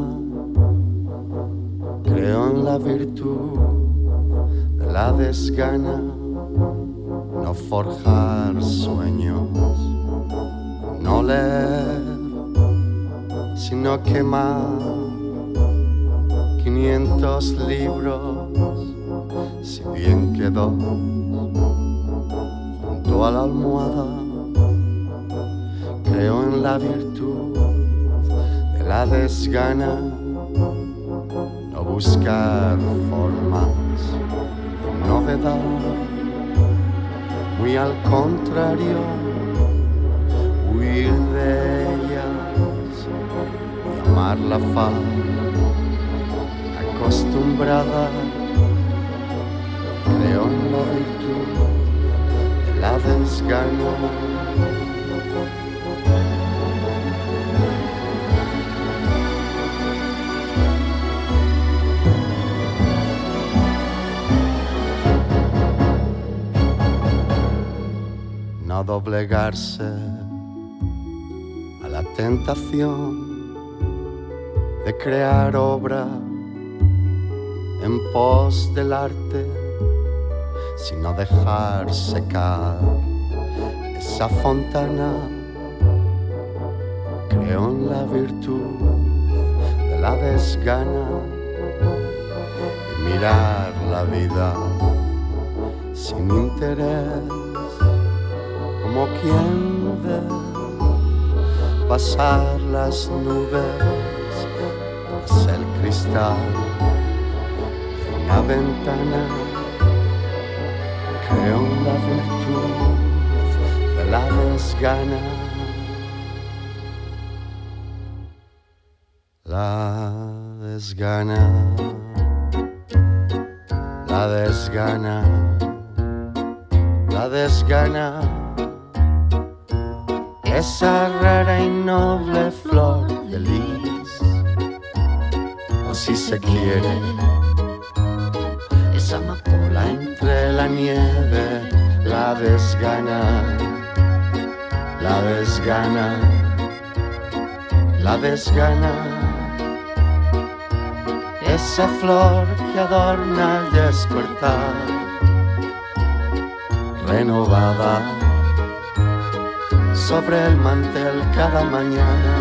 Creo en la virtud de la desgana, no forjar sueños, no leer sino quemar 500 libros, si bien quedó junto a la almohada. Creo en la virtud de la desgana, no buscar formas de novedad, muy al contrario, huir de la faz acostumbrada, No doblegarse a la tentación de crear obra en pos del arte, sino dejar secar esa fontana. Creo en la virtud de la desgana y mirar la vida sin interés, como quien ve pasar las nubes tras el cristal de una ventana. En la virtud de la desgana. La desgana, la desgana, la desgana, esa rara y noble flor de lis, o si se quiere, esa amapola entre la nieve, la desgana, la desgana, la desgana esa flor que adorna al despertar, renovada sobre el mantel cada mañana,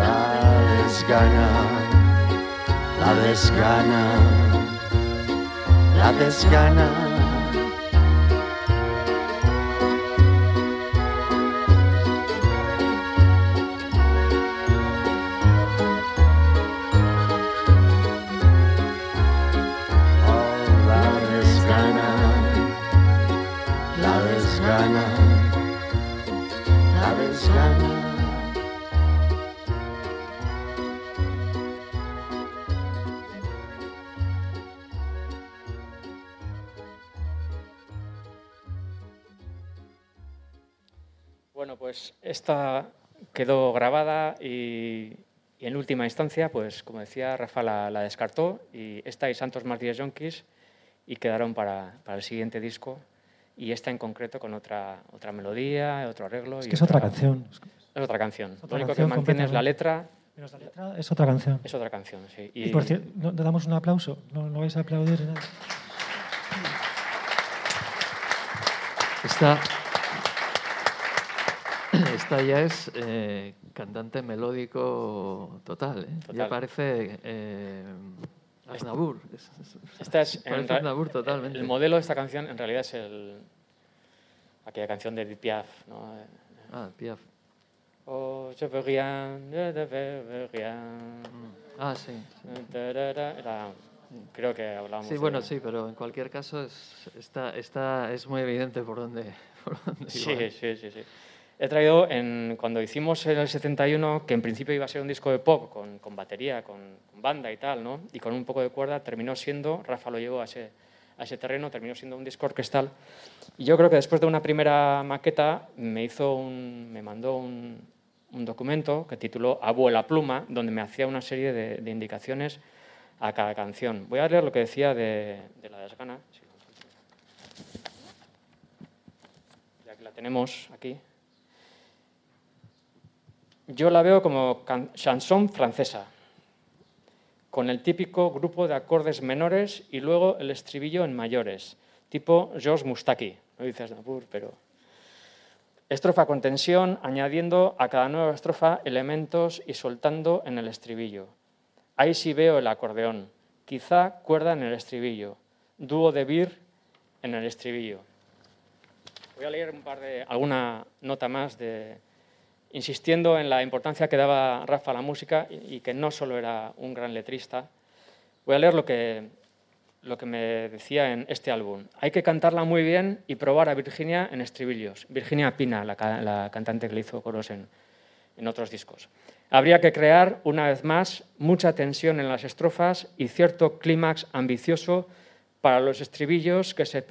la desgana, la desgana, la desgana. Esta quedó grabada y, y en última instancia, pues como decía, Rafa la, la descartó y esta y Santos Martínez Yonkis y quedaron para, para el siguiente disco y esta en concreto con otra, otra melodía, otro arreglo. Es y que es otra canción. Es otra canción. otra Lo único canción que mantiene es la letra, Menos la letra, es otra canción. es otra canción, sí. Y, por cierto, ¿no, ¿le damos un aplauso? ¿No, no vais a aplaudir? nada? Esta, esta ya es eh, cantante melódico total. ¿eh? Total. Ya parece eh, es- Esta es, parece ra- Aznavour totalmente. El modelo de esta canción en realidad es el, aquella canción de Edith Piaf, ¿no? Ah, Piaf. Oh, je veux rien, je ne veux rien. Ah, sí. Era- creo que hablábamos Sí, de- bueno, sí, pero en cualquier caso es, está, está, es muy evidente por dónde, por dónde Sí, sí, sí, sí. He traído, en, cuando hicimos en el 71, que en principio iba a ser un disco de pop con, con batería, con, con banda y tal, ¿no? Y con un poco de cuerda, terminó siendo, Rafa lo llevó a ese, a ese terreno, terminó siendo un disco orquestal. Y yo creo que después de una primera maqueta me, hizo un, me mandó un, un documento que tituló Abuela Pluma, donde me hacía una serie de, de indicaciones a cada canción. Voy a leer lo que decía de, de La Desgana. Ya que la tenemos aquí. Yo la veo como chanson francesa, con el típico grupo de acordes menores y luego el estribillo en mayores, tipo Georges Moustaki. No dices Nabur, pero... Estrofa con tensión, añadiendo a cada nueva estrofa elementos y soltando en el estribillo. Ahí sí veo el acordeón, quizá cuerda en el estribillo, dúo de bir en el estribillo. Voy a leer un par de, alguna nota más de, insistiendo en la importancia que daba Rafa a la música y, que no solo era un gran letrista. Voy a leer lo que, lo que me decía en este álbum. Hay que cantarla muy bien y probar a Virginia en estribillos. Virginia Pina, la, ca- la cantante que le hizo coros en, en otros discos. Habría que crear, una vez más, mucha tensión en las estrofas y cierto clímax ambicioso para los estribillos que se,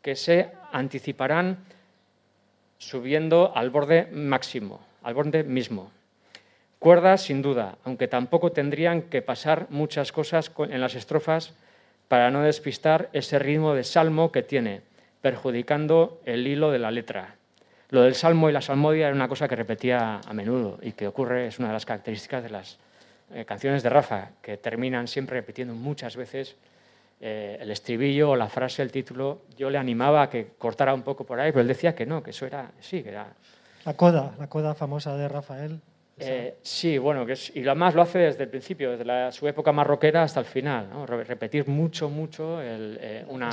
que se anticiparán subiendo al borde máximo, al borde mismo. Cuerdas, sin duda, aunque tampoco tendrían que pasar muchas cosas co- en las estrofas para no despistar ese ritmo de salmo que tiene, perjudicando el hilo de la letra. Lo del salmo y la salmodia era una cosa que repetía a menudo y que ocurre, es una de las características de las eh, canciones de Rafa, que terminan siempre repitiendo muchas veces eh, el estribillo o la frase, el título. Yo le animaba a que cortara un poco por ahí, pero él decía que no, que eso era, sí, que era... La coda, la coda famosa de Rafael. Eh, sí, bueno, que es, y además lo hace desde el principio, desde la- su época más rockera hasta el final, ¿no? Re- repetir mucho, mucho el, eh, una,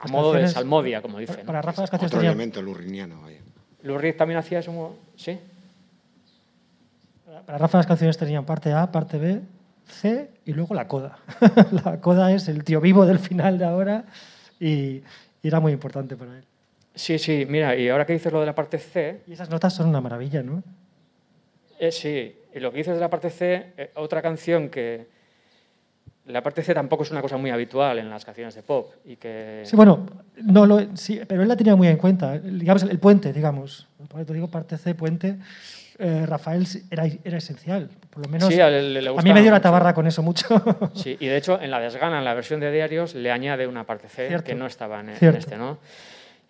a modo de salmodia, como dicen. Para, para Rafa las canciones Otro tenían, elemento lurriniano, vaya. También hacía eso, ¿sí? para Rafa las canciones tenían parte A, parte B, C y luego la coda. la coda es el tío vivo del final de ahora y, y era muy importante para él. Sí, sí, mira, y ahora que dices lo de la parte C, Y esas notas son una maravilla, ¿no? eh, sí, y lo que dices de la parte C, eh, otra canción que... La parte C tampoco es una cosa muy habitual en las canciones de pop y que... Sí, bueno, no lo, sí, pero él la tenía muy en cuenta. Digamos, el, puente, digamos. Por digo parte C, puente. eh, Rafael era, era esencial. Por lo menos Sí, a él le- le a mí me dio la tabarra con eso mucho. Sí, y de hecho en la desgana, en la versión de diarios, le añade una parte C Cierto. que no estaba en, en este, ¿no?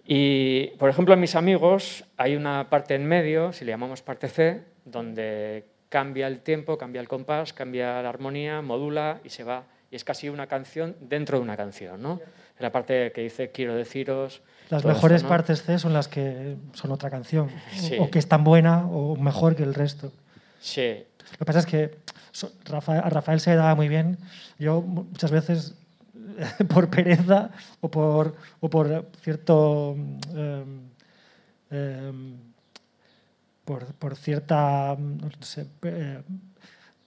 Y, por ejemplo, en Mis Amigos hay una parte en medio, si le llamamos parte C, donde cambia el tiempo, cambia el compás, cambia la armonía, modula y se va. Y es casi una canción dentro de una canción, ¿no? La parte que dice quiero deciros. Las mejores esto, ¿no? partes C son las que son otra canción. o- Sí. O, que es tan buena o mejor que el resto. Sí, Lo que pasa es que a Rafael se le daba muy bien. Yo mu- muchas veces, por pereza o por, o por cierto. em, em, por, por cierta. eh,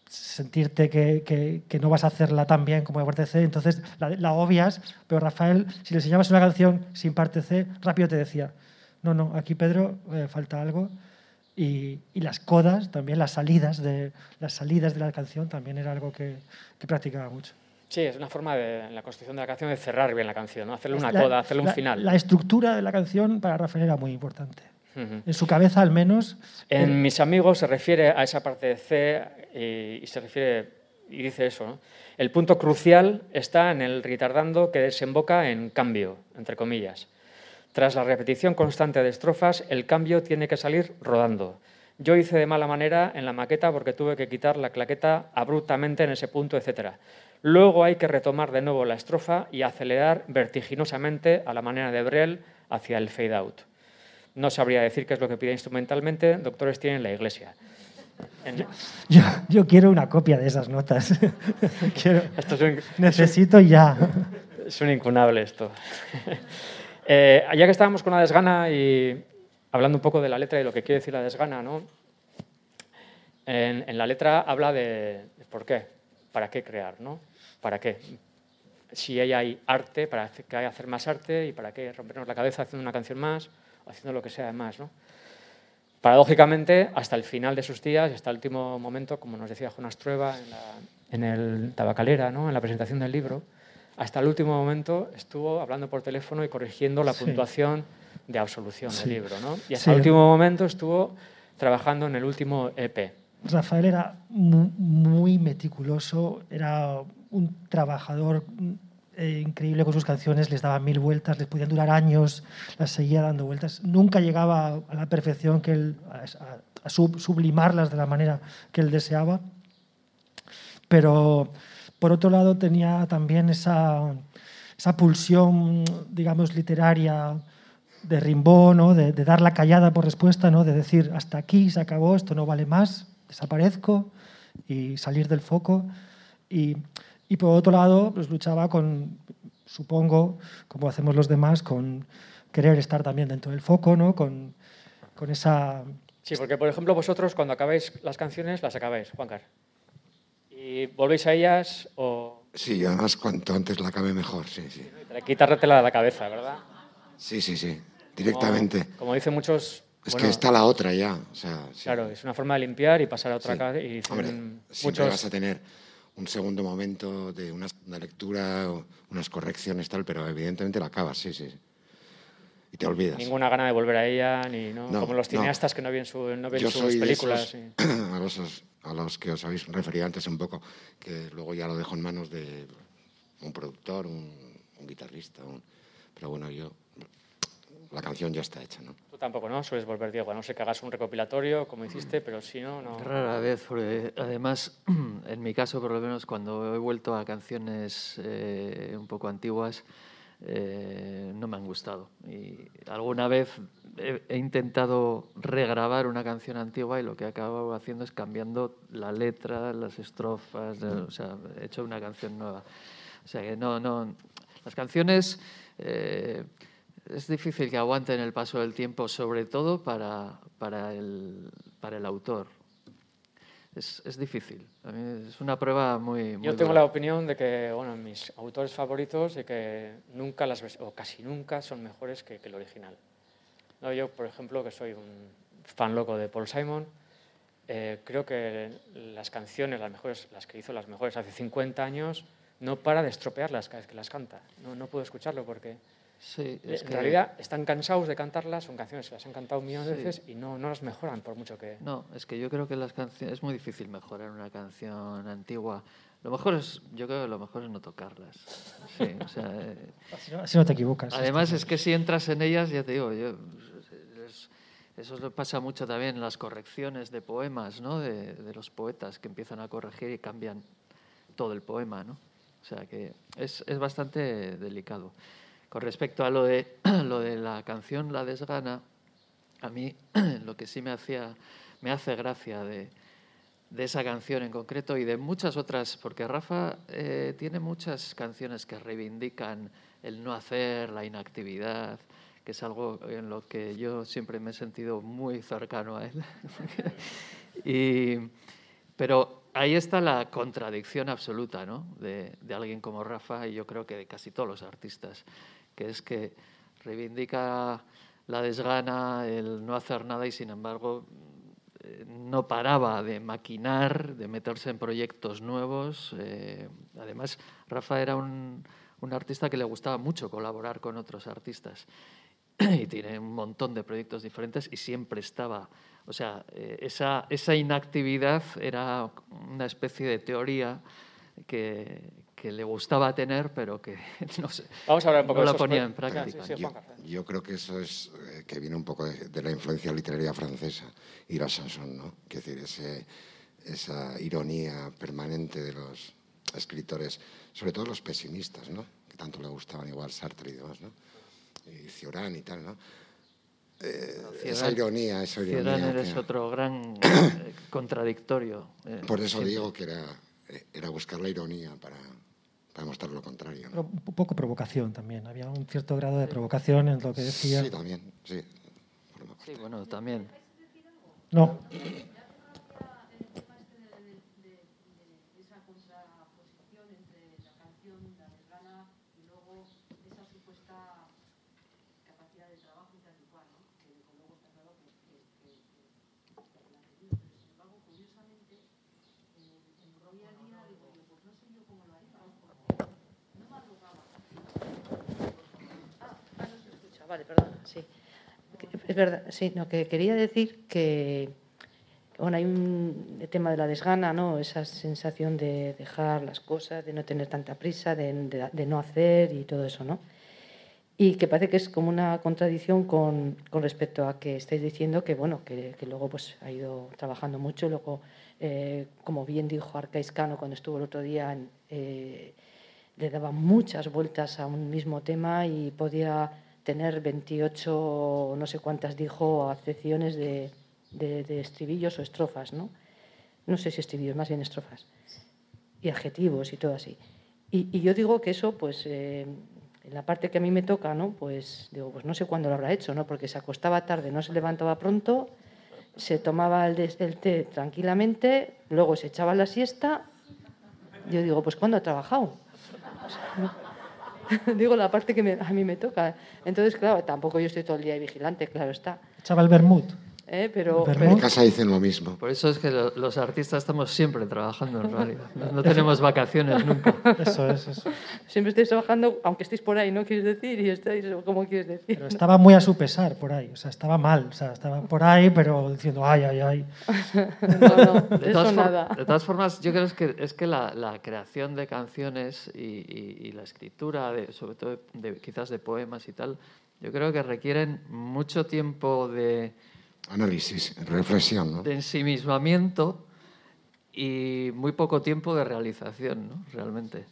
sentirte que, que- que no vas a hacerla tan bien como de parte C, entonces la, la obvias, pero Rafael, si le enseñabas una canción sin parte C, rápido te decía, no, no, aquí Pedro eh, falta algo. Y, y las codas, también las salidas, de, las salidas de la canción, también era algo que, que practicaba mucho. Sí, es una forma de, en la construcción de la canción de cerrar bien la canción, ¿no? hacerle una La- coda, hacerle un la- final. La estructura de la canción para Rafael era muy importante. Ujú. En su cabeza, al menos. En eh, mis amigos se refiere a esa parte de C y, y se refiere y dice eso. ¿no? El punto crucial está en el retardando que desemboca en cambio, entre comillas. Tras la repetición constante de estrofas, el cambio tiene que salir rodando. Yo hice de mala manera en la maqueta porque tuve que quitar la claqueta abruptamente en ese punto, etc. Luego hay que retomar de nuevo la estrofa y acelerar vertiginosamente a la manera de Brel hacia el fade out. No sabría decir qué es lo que pide instrumentalmente, doctores tienen la iglesia. Yo, yo quiero una copia de esas notas. Quiero- esto es un, necesito ya. es un incunable esto. Eh, ya que estábamos con la desgana y hablando un poco de la letra y lo que quiere decir la desgana, ¿no? En, en la letra habla de, de por qué, para qué crear, ¿no? ¿Para qué? Si ahí hay arte, para que hay hacer más arte y para qué rompernos la cabeza haciendo una canción más o haciendo lo que sea más, ¿no? Paradójicamente, hasta el final de sus días, hasta el último momento, como nos decía Jonas Trueba en, la- en el Tabacalera, ¿no? en la presentación del libro, hasta el último momento estuvo hablando por teléfono y corrigiendo la Sí. puntuación de absolución Sí. del libro. ¿no? Y hasta Sí. el último momento estuvo trabajando en el último EP. Rafael era mu- muy meticuloso, era un trabajador eh, increíble con sus canciones, les daba mil vueltas, les podían durar años, las seguía dando vueltas. Nunca llegaba a la perfección que él, a, a- a sub- sublimarlas de la manera que él deseaba. Pero por otro lado tenía también esa, esa pulsión, digamos, literaria de Rimbaud, ¿no? de, de dar la callada por respuesta, ¿no? de decir hasta aquí se acabó, esto no vale más, desaparezco y salir del foco. Y, y por otro lado, pues luchaba con, supongo, como hacemos los demás, con querer estar también dentro del foco, ¿no? con, con esa... Sí, porque por ejemplo vosotros cuando acabáis las canciones las acabáis, Juancar. Y volvéis a ellas o Sí, además cuanto antes la acabe mejor, sí, sí. quitártela de la cabeza, ¿verdad? Sí, sí, sí, directamente. Como, como dicen muchos... Es bueno, que está la otra ya, o sea, sí. Claro, es una forma de limpiar y pasar a otra Sí. cara. Y Hombre, siempre muchos, vas a tener un segundo momento de una segunda lectura, o unas correcciones, tal, pero evidentemente la acabas, sí, sí. Y te olvidas. ninguna gana de volver a ella, ni ¿no? No, como los no. cineastas que no ven, su, no ven sus películas. esos, y- a, los, a los que os habéis referido antes un poco, que luego ya lo dejo en manos de un productor, un, un guitarrista, un- pero bueno, yo, la canción ya está hecha, ¿no? Tú tampoco, ¿no? Sueles volver, Diego, a no sé que hagas un recopilatorio como hiciste, pero si no, no. Rara vez, porque además, en mi caso, por lo menos, cuando he vuelto a canciones eh, un poco antiguas, eh, no me han gustado. Y alguna vez he, he intentado regrabar una canción antigua y lo que he acabado haciendo es cambiando la letra, las estrofas, eh, o sea, he hecho una canción nueva. O sea que no, no. Las canciones. eh, es difícil que aguanten el paso del tiempo, sobre todo para, para, el, para el autor. es, es difícil. A mí es una prueba muy... muy Yo tengo dura. la opinión de que, bueno, mis autores favoritos, de que nunca las o casi nunca son mejores que, que el original. No, yo, por ejemplo, que soy un fan loco de Paul Simon, eh, creo que las canciones, las mejores, las que hizo las mejores hace 50 años, no para de estropearlas cada vez que las canta. No, no puedo escucharlo porque Sí, en es que- realidad están cansados de cantarlas, son canciones que las han cantado un millón de Sí. veces y no, no las mejoran por mucho que... No, es que yo creo que las canciones es muy difícil mejorar una canción antigua. Lo mejor es, yo creo que lo mejor es no tocarlas. Sí, o sea, eh, Así no, así no te equivocas. además es que si entras en ellas, ya te digo, yo, es- eso le pasa mucho también en las correcciones de poemas, ¿no? De, de los poetas que empiezan a corregir y cambian todo el poema, ¿no? O sea que es, es bastante delicado. Con respecto a lo de, lo de la canción La Desgana, a mí lo que sí me hacía me hace gracia de, esa canción en concreto y de muchas otras, porque Rafa eh, tiene muchas canciones que reivindican el no hacer, la inactividad, que es algo en lo que yo siempre me he sentido muy cercano a él. y, pero ahí está la contradicción absoluta ¿no? de, de alguien como Rafa y yo creo que de casi todos los artistas, que es que reivindica la desgana, el no hacer nada y sin embargo eh, no paraba de maquinar, de meterse en proyectos nuevos. eh, además, Rafa era un, un artista que le gustaba mucho colaborar con otros artistas y tiene un montón de proyectos diferentes y siempre estaba, o sea, eh, esa, esa inactividad era una especie de teoría que, que le gustaba tener, pero que no sé, Vamos a hablar un poco no de la ponía en práctica. Sí, sí, Yo, yo creo que eso es eh, que viene un poco de, de la influencia literaria francesa y la chanson, ¿no? Es decir, ese, esa ironía permanente de los escritores, sobre todo los pesimistas, ¿no? Que tanto le gustaban igual Sartre y demás, ¿no? Y Cioran y tal, ¿no? Eh, esa ironía, esa ironía. Cioran eres que- otro gran eh, contradictorio. eh, Por eso siempre. digo que era, eh, era buscar la ironía para, para mostrar lo contrario. Un poco provocación también. Había un cierto grado de provocación en lo que decía. Sí, también, sí. Sí, bueno, también. No, esa contraposición entre la canción, la desgana y luego esa supuesta capacidad de trabajo intelectual, ¿no? que desde luego está claro que, que, que, que- que la ha tenido. Pero sin embargo, curiosamente, en, en Roy al día digo yo, pues no sé yo cómo lo haría, porque no madrugaba. Ah, ah, vale, perdón, sí. Es verdad, sí, no, que quería decir que bueno, hay un tema de la desgana, ¿no? Esa sensación de dejar las cosas, de no tener tanta prisa, de, de- no hacer y todo eso, ¿no? Y que parece que es como una contradicción con, con respecto a que estáis diciendo que, bueno, que, luego pues ha ido trabajando mucho, luego, eh, como bien dijo Arcaiscano cuando estuvo el otro día, eh, le daba muchas vueltas a un mismo tema y podía tener 28, no sé cuántas dijo, acepciones de, de, estribillos o estrofas, ¿no? No sé si estribillos, más bien estrofas. Y adjetivos y todo así. Y, yo digo que eso, pues, eh, en la parte que a mí me toca, ¿no? Pues digo, pues no sé cuándo lo habrá hecho, ¿no? Porque se acostaba tarde, no se levantaba pronto, se tomaba el, des- el té tranquilamente, luego se echaba la siesta. Yo digo, pues ¿cuándo ha trabajado? No. digo la parte que me- a mí me toca. Entonces, claro, tampoco yo estoy todo el día vigilante, claro está. echaba el. ¿Eh? Pero, En casa dicen lo mismo. Por eso es que lo- los artistas estamos siempre trabajando en realidad. No, no tenemos vacaciones nunca. Eso es, eso. siempre estáis trabajando, aunque estéis por ahí, ¿no quieres decir? Y estáis, ¿cómo quieres decir? Pero estaba muy a su pesar por ahí. O sea, estaba mal. O sea, estaba por ahí, pero diciendo, ay, ay, ay. No, no, De eso todas, for- nada. de todas formas, yo creo que, es que la, la creación de canciones y, y- y la escritura, de, sobre todo de, quizás de poemas y tal, yo creo que requieren mucho tiempo de, Análisis, reflexión, ¿no? de ensimismamiento y muy poco tiempo de realización, ¿no? Realmente.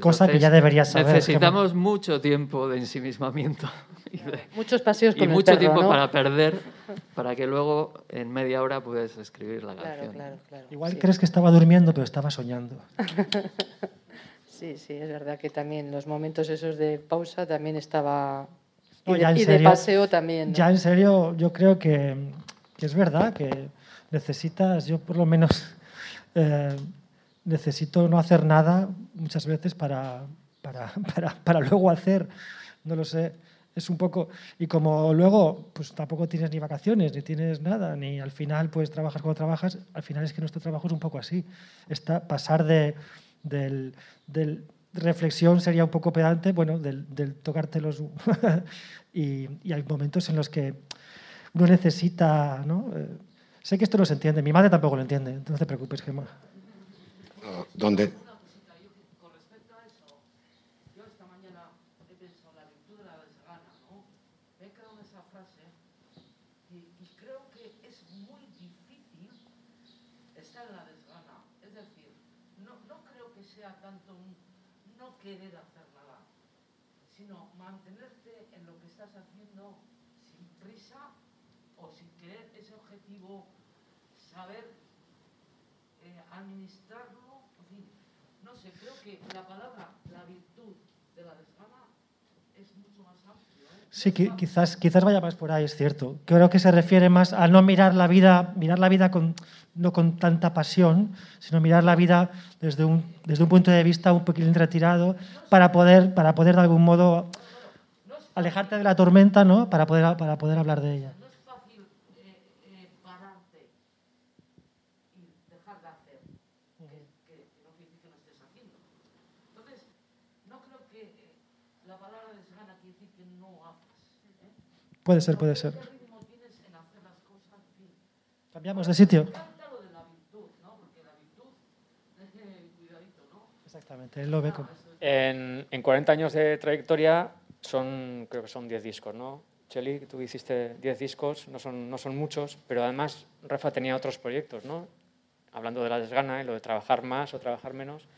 Cosa que ya deberías saber, Necesitamos mucho tiempo de ensimismamiento y, de- Muchos paseos y con el mucho perro, tiempo ¿no? para perder para que luego en media hora puedas escribir la Claro, canción. claro, claro. Igual sí. crees que estaba durmiendo, pero estaba soñando. Sí, sí, es verdad que también los momentos esos de pausa también estaba... Y, No, de, ya en y de paseo también. ¿no? Ya en serio, yo creo que, que es verdad que necesitas, yo por lo menos eh, necesito no hacer nada muchas veces para, para, para, para luego hacer, no lo sé. Es un poco, y como luego pues tampoco tienes ni vacaciones, ni tienes nada, ni al final pues trabajas como trabajas, al final es que nuestro trabajo es un poco así. Está, pasar de, del, del reflexión sería un poco pedante, bueno, del, del tocarte los... y, hay momentos en los que uno necesita, ¿no? Eh, sé que esto no se entiende, mi madre tampoco lo entiende, no te preocupes, Gemma. Donde Con respecto a eso, yo esta mañana he pensado en la virtud de la desgana, ¿no? Me he quedado en esa frase y, y creo que es muy difícil estar en la desgana. Es decir, no, no creo que sea tanto un no querer hacer nada, sino mantenerte en lo que estás haciendo sin prisa o sin querer ese objetivo, saber eh, administrarlo, en fin, no sé, creo que la palabra, la virtud de la desgana es mucho más amplio. ¿eh? Sí, qui- quizás, quizás vaya más por ahí, es cierto. Creo que se refiere más a no mirar la vida, mirar la vida con, no con tanta pasión, sino mirar la vida desde un, desde un punto de vista un poquito retirado para poder, para poder de algún modo alejarte de la tormenta, ¿no? Para poder, para poder hablar de ella. No es fácil eh, eh, pararte y dejar de hacer, que, que- que no quiere decir que no estés haciendo. Entonces, no creo que eh, la palabra desgana quiere decir que no hagas. ¿eh? Puede ser, puede ser. Cambiamos de sitio. Exactamente, él lo ve como... En, en 40 años de trayectoria son, creo que son 10 discos, ¿no? Cheli, tú hiciste 10 discos, no son, no son muchos, pero además Rafa tenía otros proyectos, ¿no? Hablando de la desgana y lo de trabajar más o trabajar menos.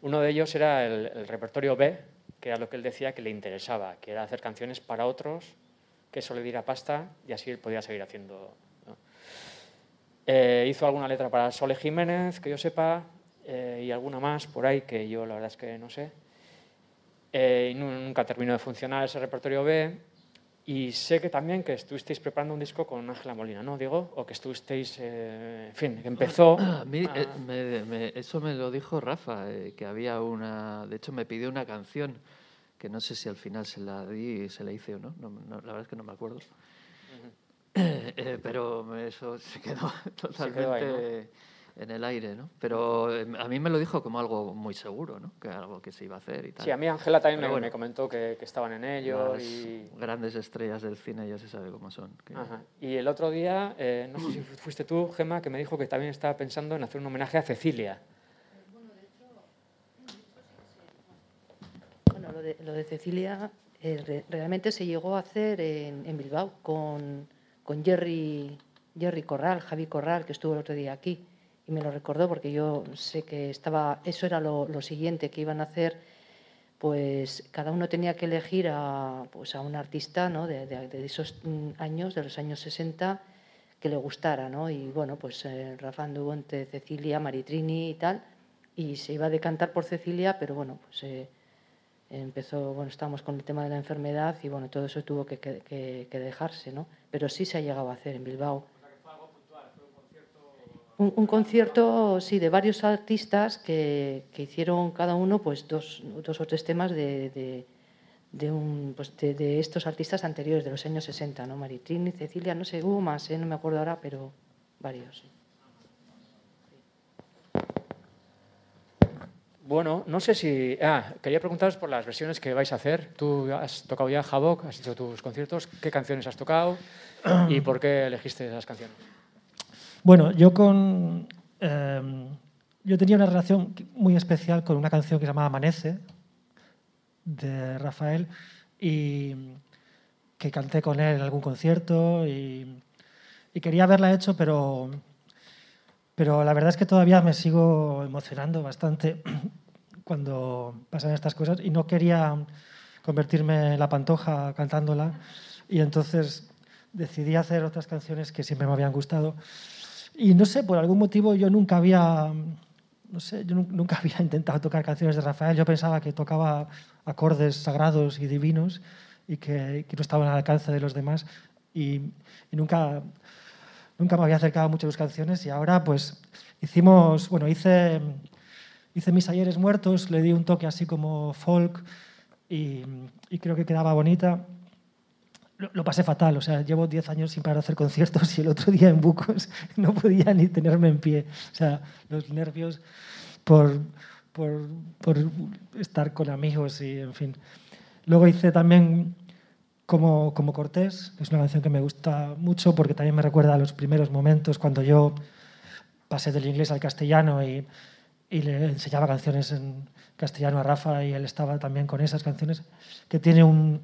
Uno de ellos era el, el repertorio B, que era lo que él decía que le interesaba, que era hacer canciones para otros, que eso le diera pasta y así él podía seguir haciendo. ¿no? Eh, hizo alguna letra para Sole Jiménez, que yo sepa, eh, y alguna más por ahí que yo la verdad es que no sé. Eh, y nu- nunca terminó de funcionar ese repertorio B. Y sé que también que estuvisteis preparando un disco con Ángela Molina, ¿no, Diego? O que estuvisteis, eh, en fin, que empezó... A mí, a- eh, me- me- eso me lo dijo Rafa, eh, que había una. De hecho, me pidió una canción que no sé si al final se la di, se la hice o no. no, no, la verdad es que no me acuerdo. Eh, pero eso se quedó totalmente quedó ahí, ¿no? en el aire, ¿no? Pero eh, a mí me lo dijo como algo muy seguro, ¿no? Que algo que se iba a hacer y tal. Sí, a mí Ángela también me, bueno. me comentó que, que estaban en ello. Las Y, grandes estrellas del cine ya se sabe cómo son. que- Ajá. y el otro día, eh, no sé si fuiste tú, Gemma, que me dijo que también estaba pensando en hacer un homenaje a Cecilia. Lo de, Cecilia eh, re- realmente se llegó a hacer en, Bilbao con, con Jerry, Jerry Corral, Javi Corral, que estuvo el otro día aquí y me lo recordó porque yo sé que estaba, eso era lo, siguiente que iban a hacer, pues cada uno tenía que elegir a, pues, a un artista ¿no? de, de- de esos mm, años, de los años 60, que le gustara, ¿no? Y bueno, pues eh, Rafa anduvo entre Cecilia, Maritrini y tal, y se iba a decantar por Cecilia, pero bueno, pues... eh, empezó, bueno, estábamos con el tema de la enfermedad y bueno, todo eso tuvo que, que- que- dejarse, ¿no? Pero sí se ha llegado a hacer en Bilbao. Un, un concierto, sí, de varios artistas que, que hicieron cada uno pues dos, dos o tres temas de, de, de un, pues, de, de estos artistas anteriores, de los años 60, ¿no? Maritrini, Cecilia, no sé, hubo más, ¿eh? no me acuerdo ahora, pero varios. sí. Bueno, no sé si... Ah, quería preguntaros por las versiones que vais a hacer. Tú has tocado ya Havok, has hecho tus conciertos. ¿Qué canciones has tocado y por qué elegiste esas canciones? Bueno, yo con. eh, yo tenía una relación muy especial con una canción que se llamaba Amanece, de Rafael, y que canté con él en algún concierto. Y quería haberla hecho, pero. Pero la verdad es que todavía me sigo emocionando bastante cuando pasan estas cosas y no quería convertirme en la pantoja cantándola. Y entonces decidí hacer otras canciones que siempre me habían gustado. Y no sé, por algún motivo yo nunca había, no sé, yo nu- nunca había intentado tocar canciones de Rafael. Yo pensaba que tocaba acordes sagrados y divinos y que, que no estaban al alcance de los demás. Y nunca, nunca me había acercado mucho a sus canciones y ahora pues hicimos, bueno, hice, hice mis ayeres muertos, le di un toque así como folk y, y creo que quedaba bonita. Lo, lo pasé fatal, o sea, llevo 10 años sin parar de hacer conciertos y el otro día en Bucos no podía ni tenerme en pie. O sea, los nervios por, por, por estar con amigos y, en fin. Luego hice también como, como Cortés, que es una canción que me gusta mucho porque también me recuerda a los primeros momentos cuando yo pasé del inglés al castellano y, y le enseñaba canciones en castellano a Rafa y él estaba también con esas canciones, que tiene un,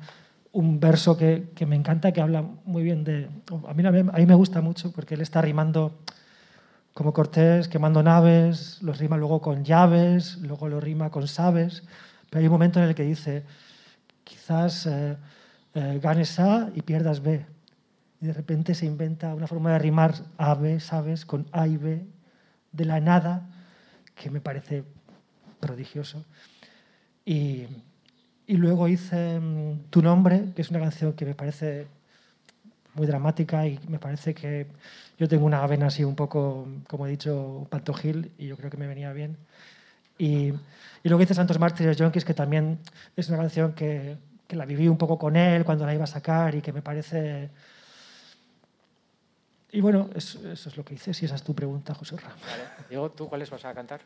un verso que, que, me encanta, que habla muy bien de... A mí, a mí me gusta mucho porque él está rimando como Cortés, quemando naves, los rima luego con llaves, luego lo rima con sabes, pero hay un momento en el que dice, quizás eh, eh, ganes A y pierdas B. Y de repente se inventa una forma de rimar A, B, sabes, con A y B, de la nada, que me parece prodigioso. Y, y luego hice um, Tu nombre, que es una canción que me parece muy dramática y me parece que yo tengo una vena así un poco, como he dicho, pantojil y yo creo que me venía bien. Y, y luego hice Santos Mártires Yonkis, que también es una canción que, que, la viví un poco con él cuando la iba a sacar y que me parece... Y bueno, eso, eso es lo que hice, si esa es tu pregunta, José Ramón. Vale. Diego, ¿tú cuáles vas a cantar?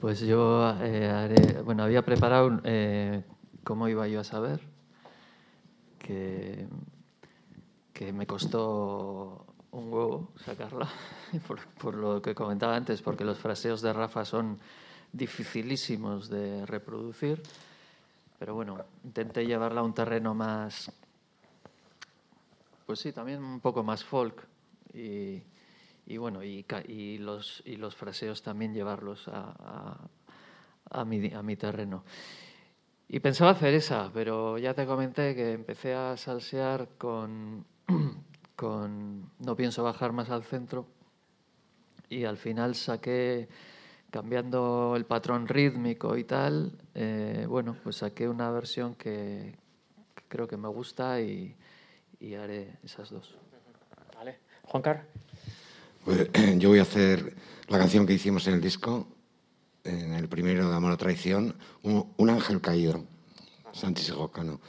Pues yo eh, haré, bueno, había preparado eh, cómo iba yo a saber, que, que me costó un huevo sacarla, por, por, lo que comentaba antes, porque los fraseos de Rafa son dificilísimos de reproducir, pero bueno, intenté llevarla a un terreno más, pues sí, también un poco más folk y, y bueno, y, los, y los fraseos también llevarlos a, a, a, mi, a mi terreno. Y pensaba hacer esa, pero ya te comenté que empecé a salsear con, con No pienso bajar más al centro y al final saqué, cambiando el patrón rítmico y tal, eh, bueno, pues saqué una versión que, que creo que me gusta y, y haré esas dos. Vale. Juan Carlos. Pues, yo voy a hacer la canción que hicimos en el disco, en el primero de Amor o Traición, Un, un ángel caído, Santi Segocano.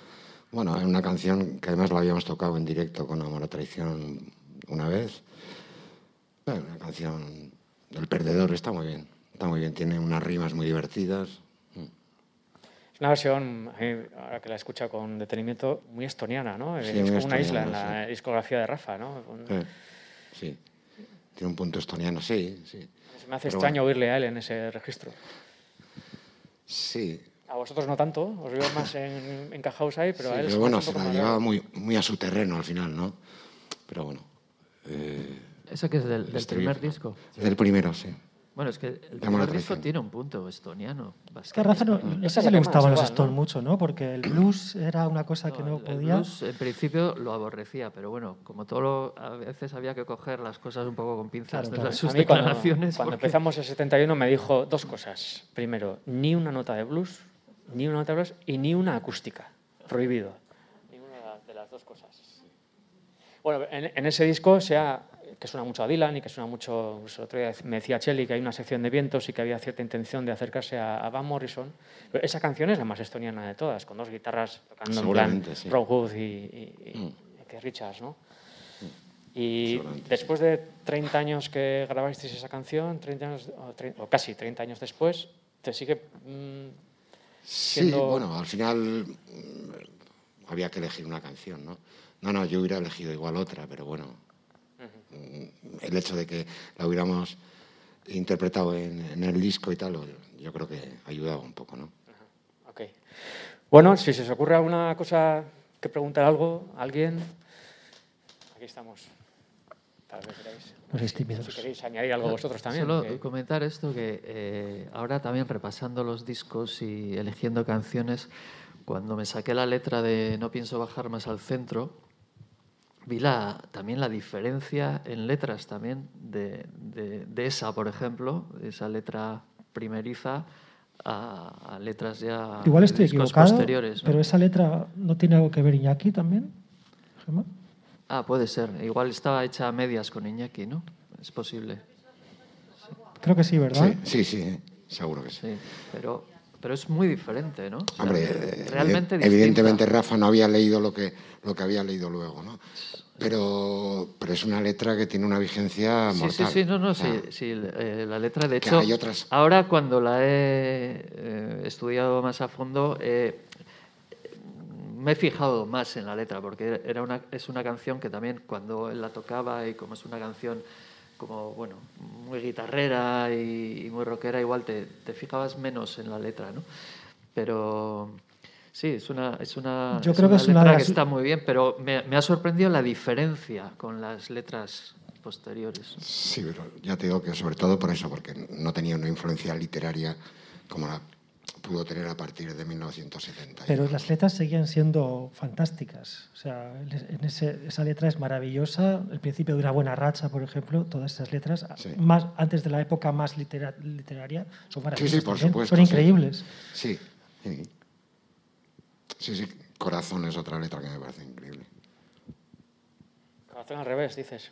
Bueno, es una canción que además la habíamos tocado en directo con Amor o Traición una vez. Bueno, una canción del perdedor, está muy bien, está muy bien, tiene unas rimas muy divertidas. Es una versión, ahora que la he escuchado con detenimiento, muy estoniana, ¿no? Sí, es como una isla en la sí. discografía de Rafa, ¿no? Eh, sí, tiene un punto estoniano, sí, sí. Se me hace Pero extraño bueno. oírle a él en ese registro. Sí, A vosotros no tanto, os veo más en, encajados ahí, pero sí, a él pero bueno, se la llevaba muy, muy a su terreno al final, ¿no? Pero bueno. Eh, ¿Eso que es del, del estribillo. primer disco? del primero, sí. Bueno, es que el primer disco tiene un punto estoniano. Es que a Rafa no, bastante. no Esa sé si le gustaban los Stones ¿no? mucho, ¿no? Porque el blues era una cosa que no el- podía. El blues, en principio lo aborrecía, pero bueno, como todo lo- a veces había que coger las cosas un poco con pinzas Claro, de claro. las- sus A mí cuando, declaraciones. cuando porque- empezamos el 71 me dijo dos cosas. Primero, ni una nota de blues, ni una nota de blues y ni una acústica. Prohibido. Ninguna de las dos cosas. Bueno, en, en ese disco sea que suena mucho a Dylan y que suena mucho, pues, otro día me decía Chelly que hay una sección de vientos y que había cierta intención de acercarse a, a Van Morrison. Pero esa canción es la más estoniana de todas, con dos guitarras tocando en plan sí. Ron Wood y, y, y- Mm. y Keith Richards, ¿no? Y Seguramente, después de 30 años que grabasteis esa canción, 30 años, o, tre- o casi 30 años después, te sigue... mm, Sí, Siendo- bueno, al final mm, había que elegir una canción, ¿no? No, no, yo hubiera elegido igual otra, pero bueno, mm, el hecho de que la hubiéramos interpretado en, en el disco y tal, yo creo que ayudaba un poco, ¿no? ok. Bueno, si se os ocurre alguna cosa que preguntar algo, alguien, aquí estamos. Tal vez queráis. No Si queréis añadir algo vosotros también. Solo que- comentar esto que eh, ahora también repasando los discos y eligiendo canciones, cuando me saqué la letra de No pienso bajar más al centro, vi la, también la diferencia en letras también de, de- de esa, por ejemplo, esa letra primeriza a, a letras ya Igual estoy equivocado, posteriores. ¿no? pero esa letra no tiene algo que ver Iñaki también, Gemma. Ah, puede ser. Igual estaba hecha a medias con Iñaki, ¿no? Es posible. Creo que sí, ¿verdad? Sí, sí, sí, seguro que sí. Sí, pero, pero es muy diferente, ¿no? O sea, Hombre, eh, realmente distinta. evidentemente Rafa no había leído lo que, lo que había leído luego, ¿no? Pero, pero es una letra que tiene una vigencia Sí, sí, mortal. sí, no, no, O sí, sea, sí, eh, la letra, de hecho, hay otras- ahora cuando la he eh, estudiado más a fondo, eh, me he fijado más en la letra, porque era una, es una canción que también cuando él la tocaba y como es una canción como, bueno, muy guitarrera y, y muy rockera, igual te, te fijabas menos en la letra, ¿no? Pero sí, es una, es una, Yo creo que una es una de letra las- que está muy bien, pero me, me ha sorprendido la diferencia con las letras posteriores. Sí, pero ya te digo que sobre todo por eso, porque no tenía una influencia literaria como la pudo tener a partir de 1970. Pero las letras seguían siendo fantásticas. O sea, en ese- esa letra es maravillosa. El principio de una buena racha, por ejemplo, todas esas letras, Sí. más antes de la época más litera- literaria, son maravillosas. Sí, sí, por también. supuesto. Son sí. increíbles. Sí, sí. Sí, sí, Corazón es otra letra que me parece increíble. Corazón al revés, dices.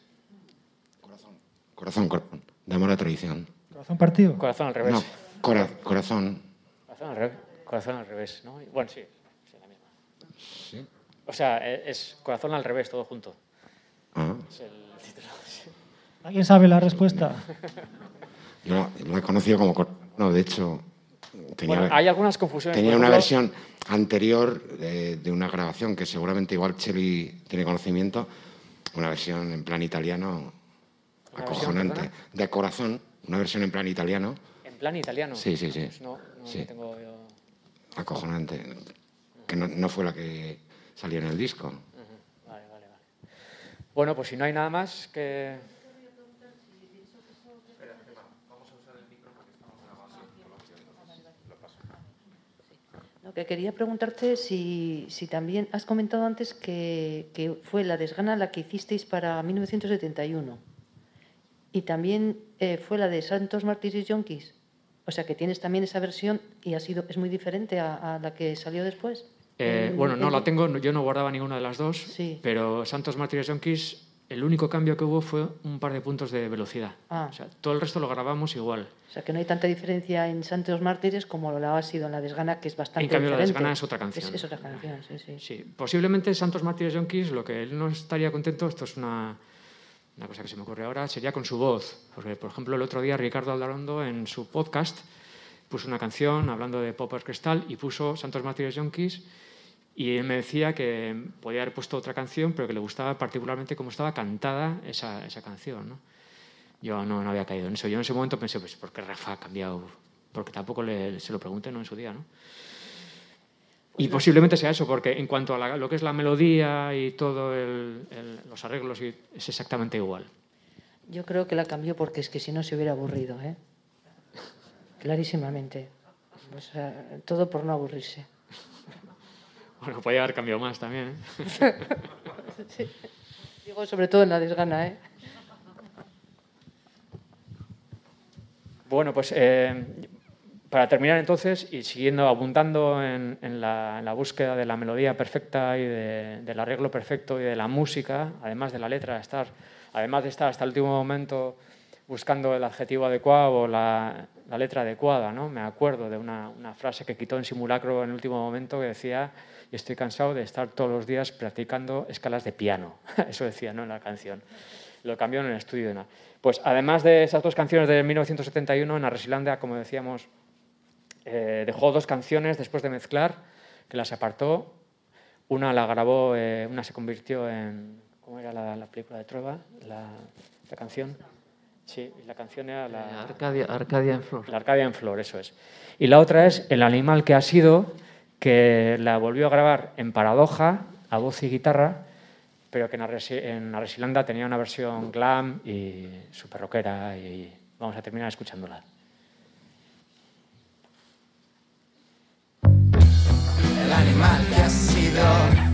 Corazón, corazón. De amor a traición. Corazón partido. Corazón al revés. No, cora- corazón. Corazón al revés. Corazón al revés, ¿no? Bueno, sí, sí, la misma. Sí. O sea, e- es corazón al revés, todo junto. Ah, Es el título. ¿Alguien sabe la respuesta? yo la, lo he conocido como... No, de hecho, tenía, Bueno, hay algunas confusiones. tenía una versión anterior de una grabación que seguramente igual Cheli tiene conocimiento, una versión en plan italiano ¿Una versión, acojonante. De corazón, una versión en plan italiano En plan italiano. Sí, sí, sí. Pues no, no, Sí. no tengo yo. acojonante, que no, no fue la que salió en el disco. Vale, vale, vale. Bueno, pues si no hay nada más que. No, que quería preguntarte si, si también has comentado antes que, que fue la desgana la que hicisteis para 1971 y también eh, fue la de Santos Mártires y Yonkis. O sea que tienes también esa versión y ha sido, es muy diferente a, a la que salió después. Eh, En- bueno, no la tengo, no- yo no guardaba ninguna de las dos, Sí. pero Santos Mártires Yonkis, el único cambio que hubo fue un par de puntos de velocidad. Ah. O sea, todo el resto lo grabamos igual. O sea que no hay tanta diferencia en Santos Mártires como lo ha sido en la desgana, que es bastante En cambio, La diferente. Desgana es otra canción. Es, es otra canción, sí, sí. Sí, posiblemente Santos Mártires Yonkis, lo que él no estaría contento, esto es una, una cosa que se me ocurre ahora, sería con su voz. Porque, por ejemplo, el otro día Ricardo Aldarondo en su podcast puso una canción hablando de Popper Cristal y puso Santos Mártires Yonkis y él me decía que podía haber puesto otra canción, pero que le gustaba particularmente cómo estaba cantada esa, esa canción. ¿no? Yo no, no había caído en eso. Yo en ese momento pensé, pues, ¿por qué Rafa ha cambiado? Porque tampoco le- se lo pregunté ¿no? en su día. ¿no? Y posiblemente sea eso, porque en cuanto a la- lo que es la melodía y todo el- el- los arreglos, es exactamente igual. Yo creo que la cambió porque es que si no se hubiera aburrido, ¿eh? Clarísimamente. O sea, todo por no aburrirse. Bueno, podría haber cambiado más también. ¿eh? Sí. Digo, sobre todo en la desgana, ¿eh? Bueno, pues eh, para terminar entonces y siguiendo abundando en, en la, en la búsqueda de la melodía perfecta y de- del arreglo perfecto y de la música, además de la letra, estar, además de estar hasta el último momento buscando el adjetivo adecuado o la, la letra adecuada, ¿no? Me acuerdo de una, una frase que quitó en simulacro en el último momento que decía y estoy cansado de estar todos los días practicando escalas de piano. Eso decía, ¿no? En la canción. Lo cambió en el estudio. ¿no? Pues además de esas dos canciones de 1971, en Arresilandia, como decíamos, eh, dejó dos canciones después de mezclar, que las apartó. Una la grabó, eh, una se convirtió en. ¿Cómo era la, la película de Trueba? La, la canción. Sí, la canción era la. Arcadia, Arcadia en Flor. La Arcadia en Flor, eso es. Y la otra es El animal que ha sido, que la volvió a grabar en paradoja, a voz y guitarra, pero que en, Arresi- en Arresilanda tenía una versión glam y super rockera y vamos a terminar escuchándola. El animal que ha sido.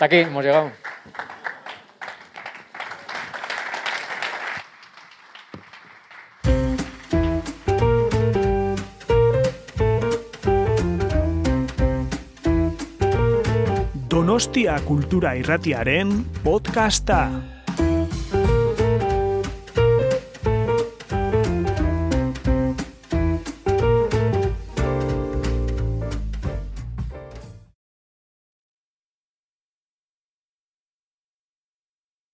Hasta aquí hemos llegado. Donostia Kultura Irratiaren podcasta.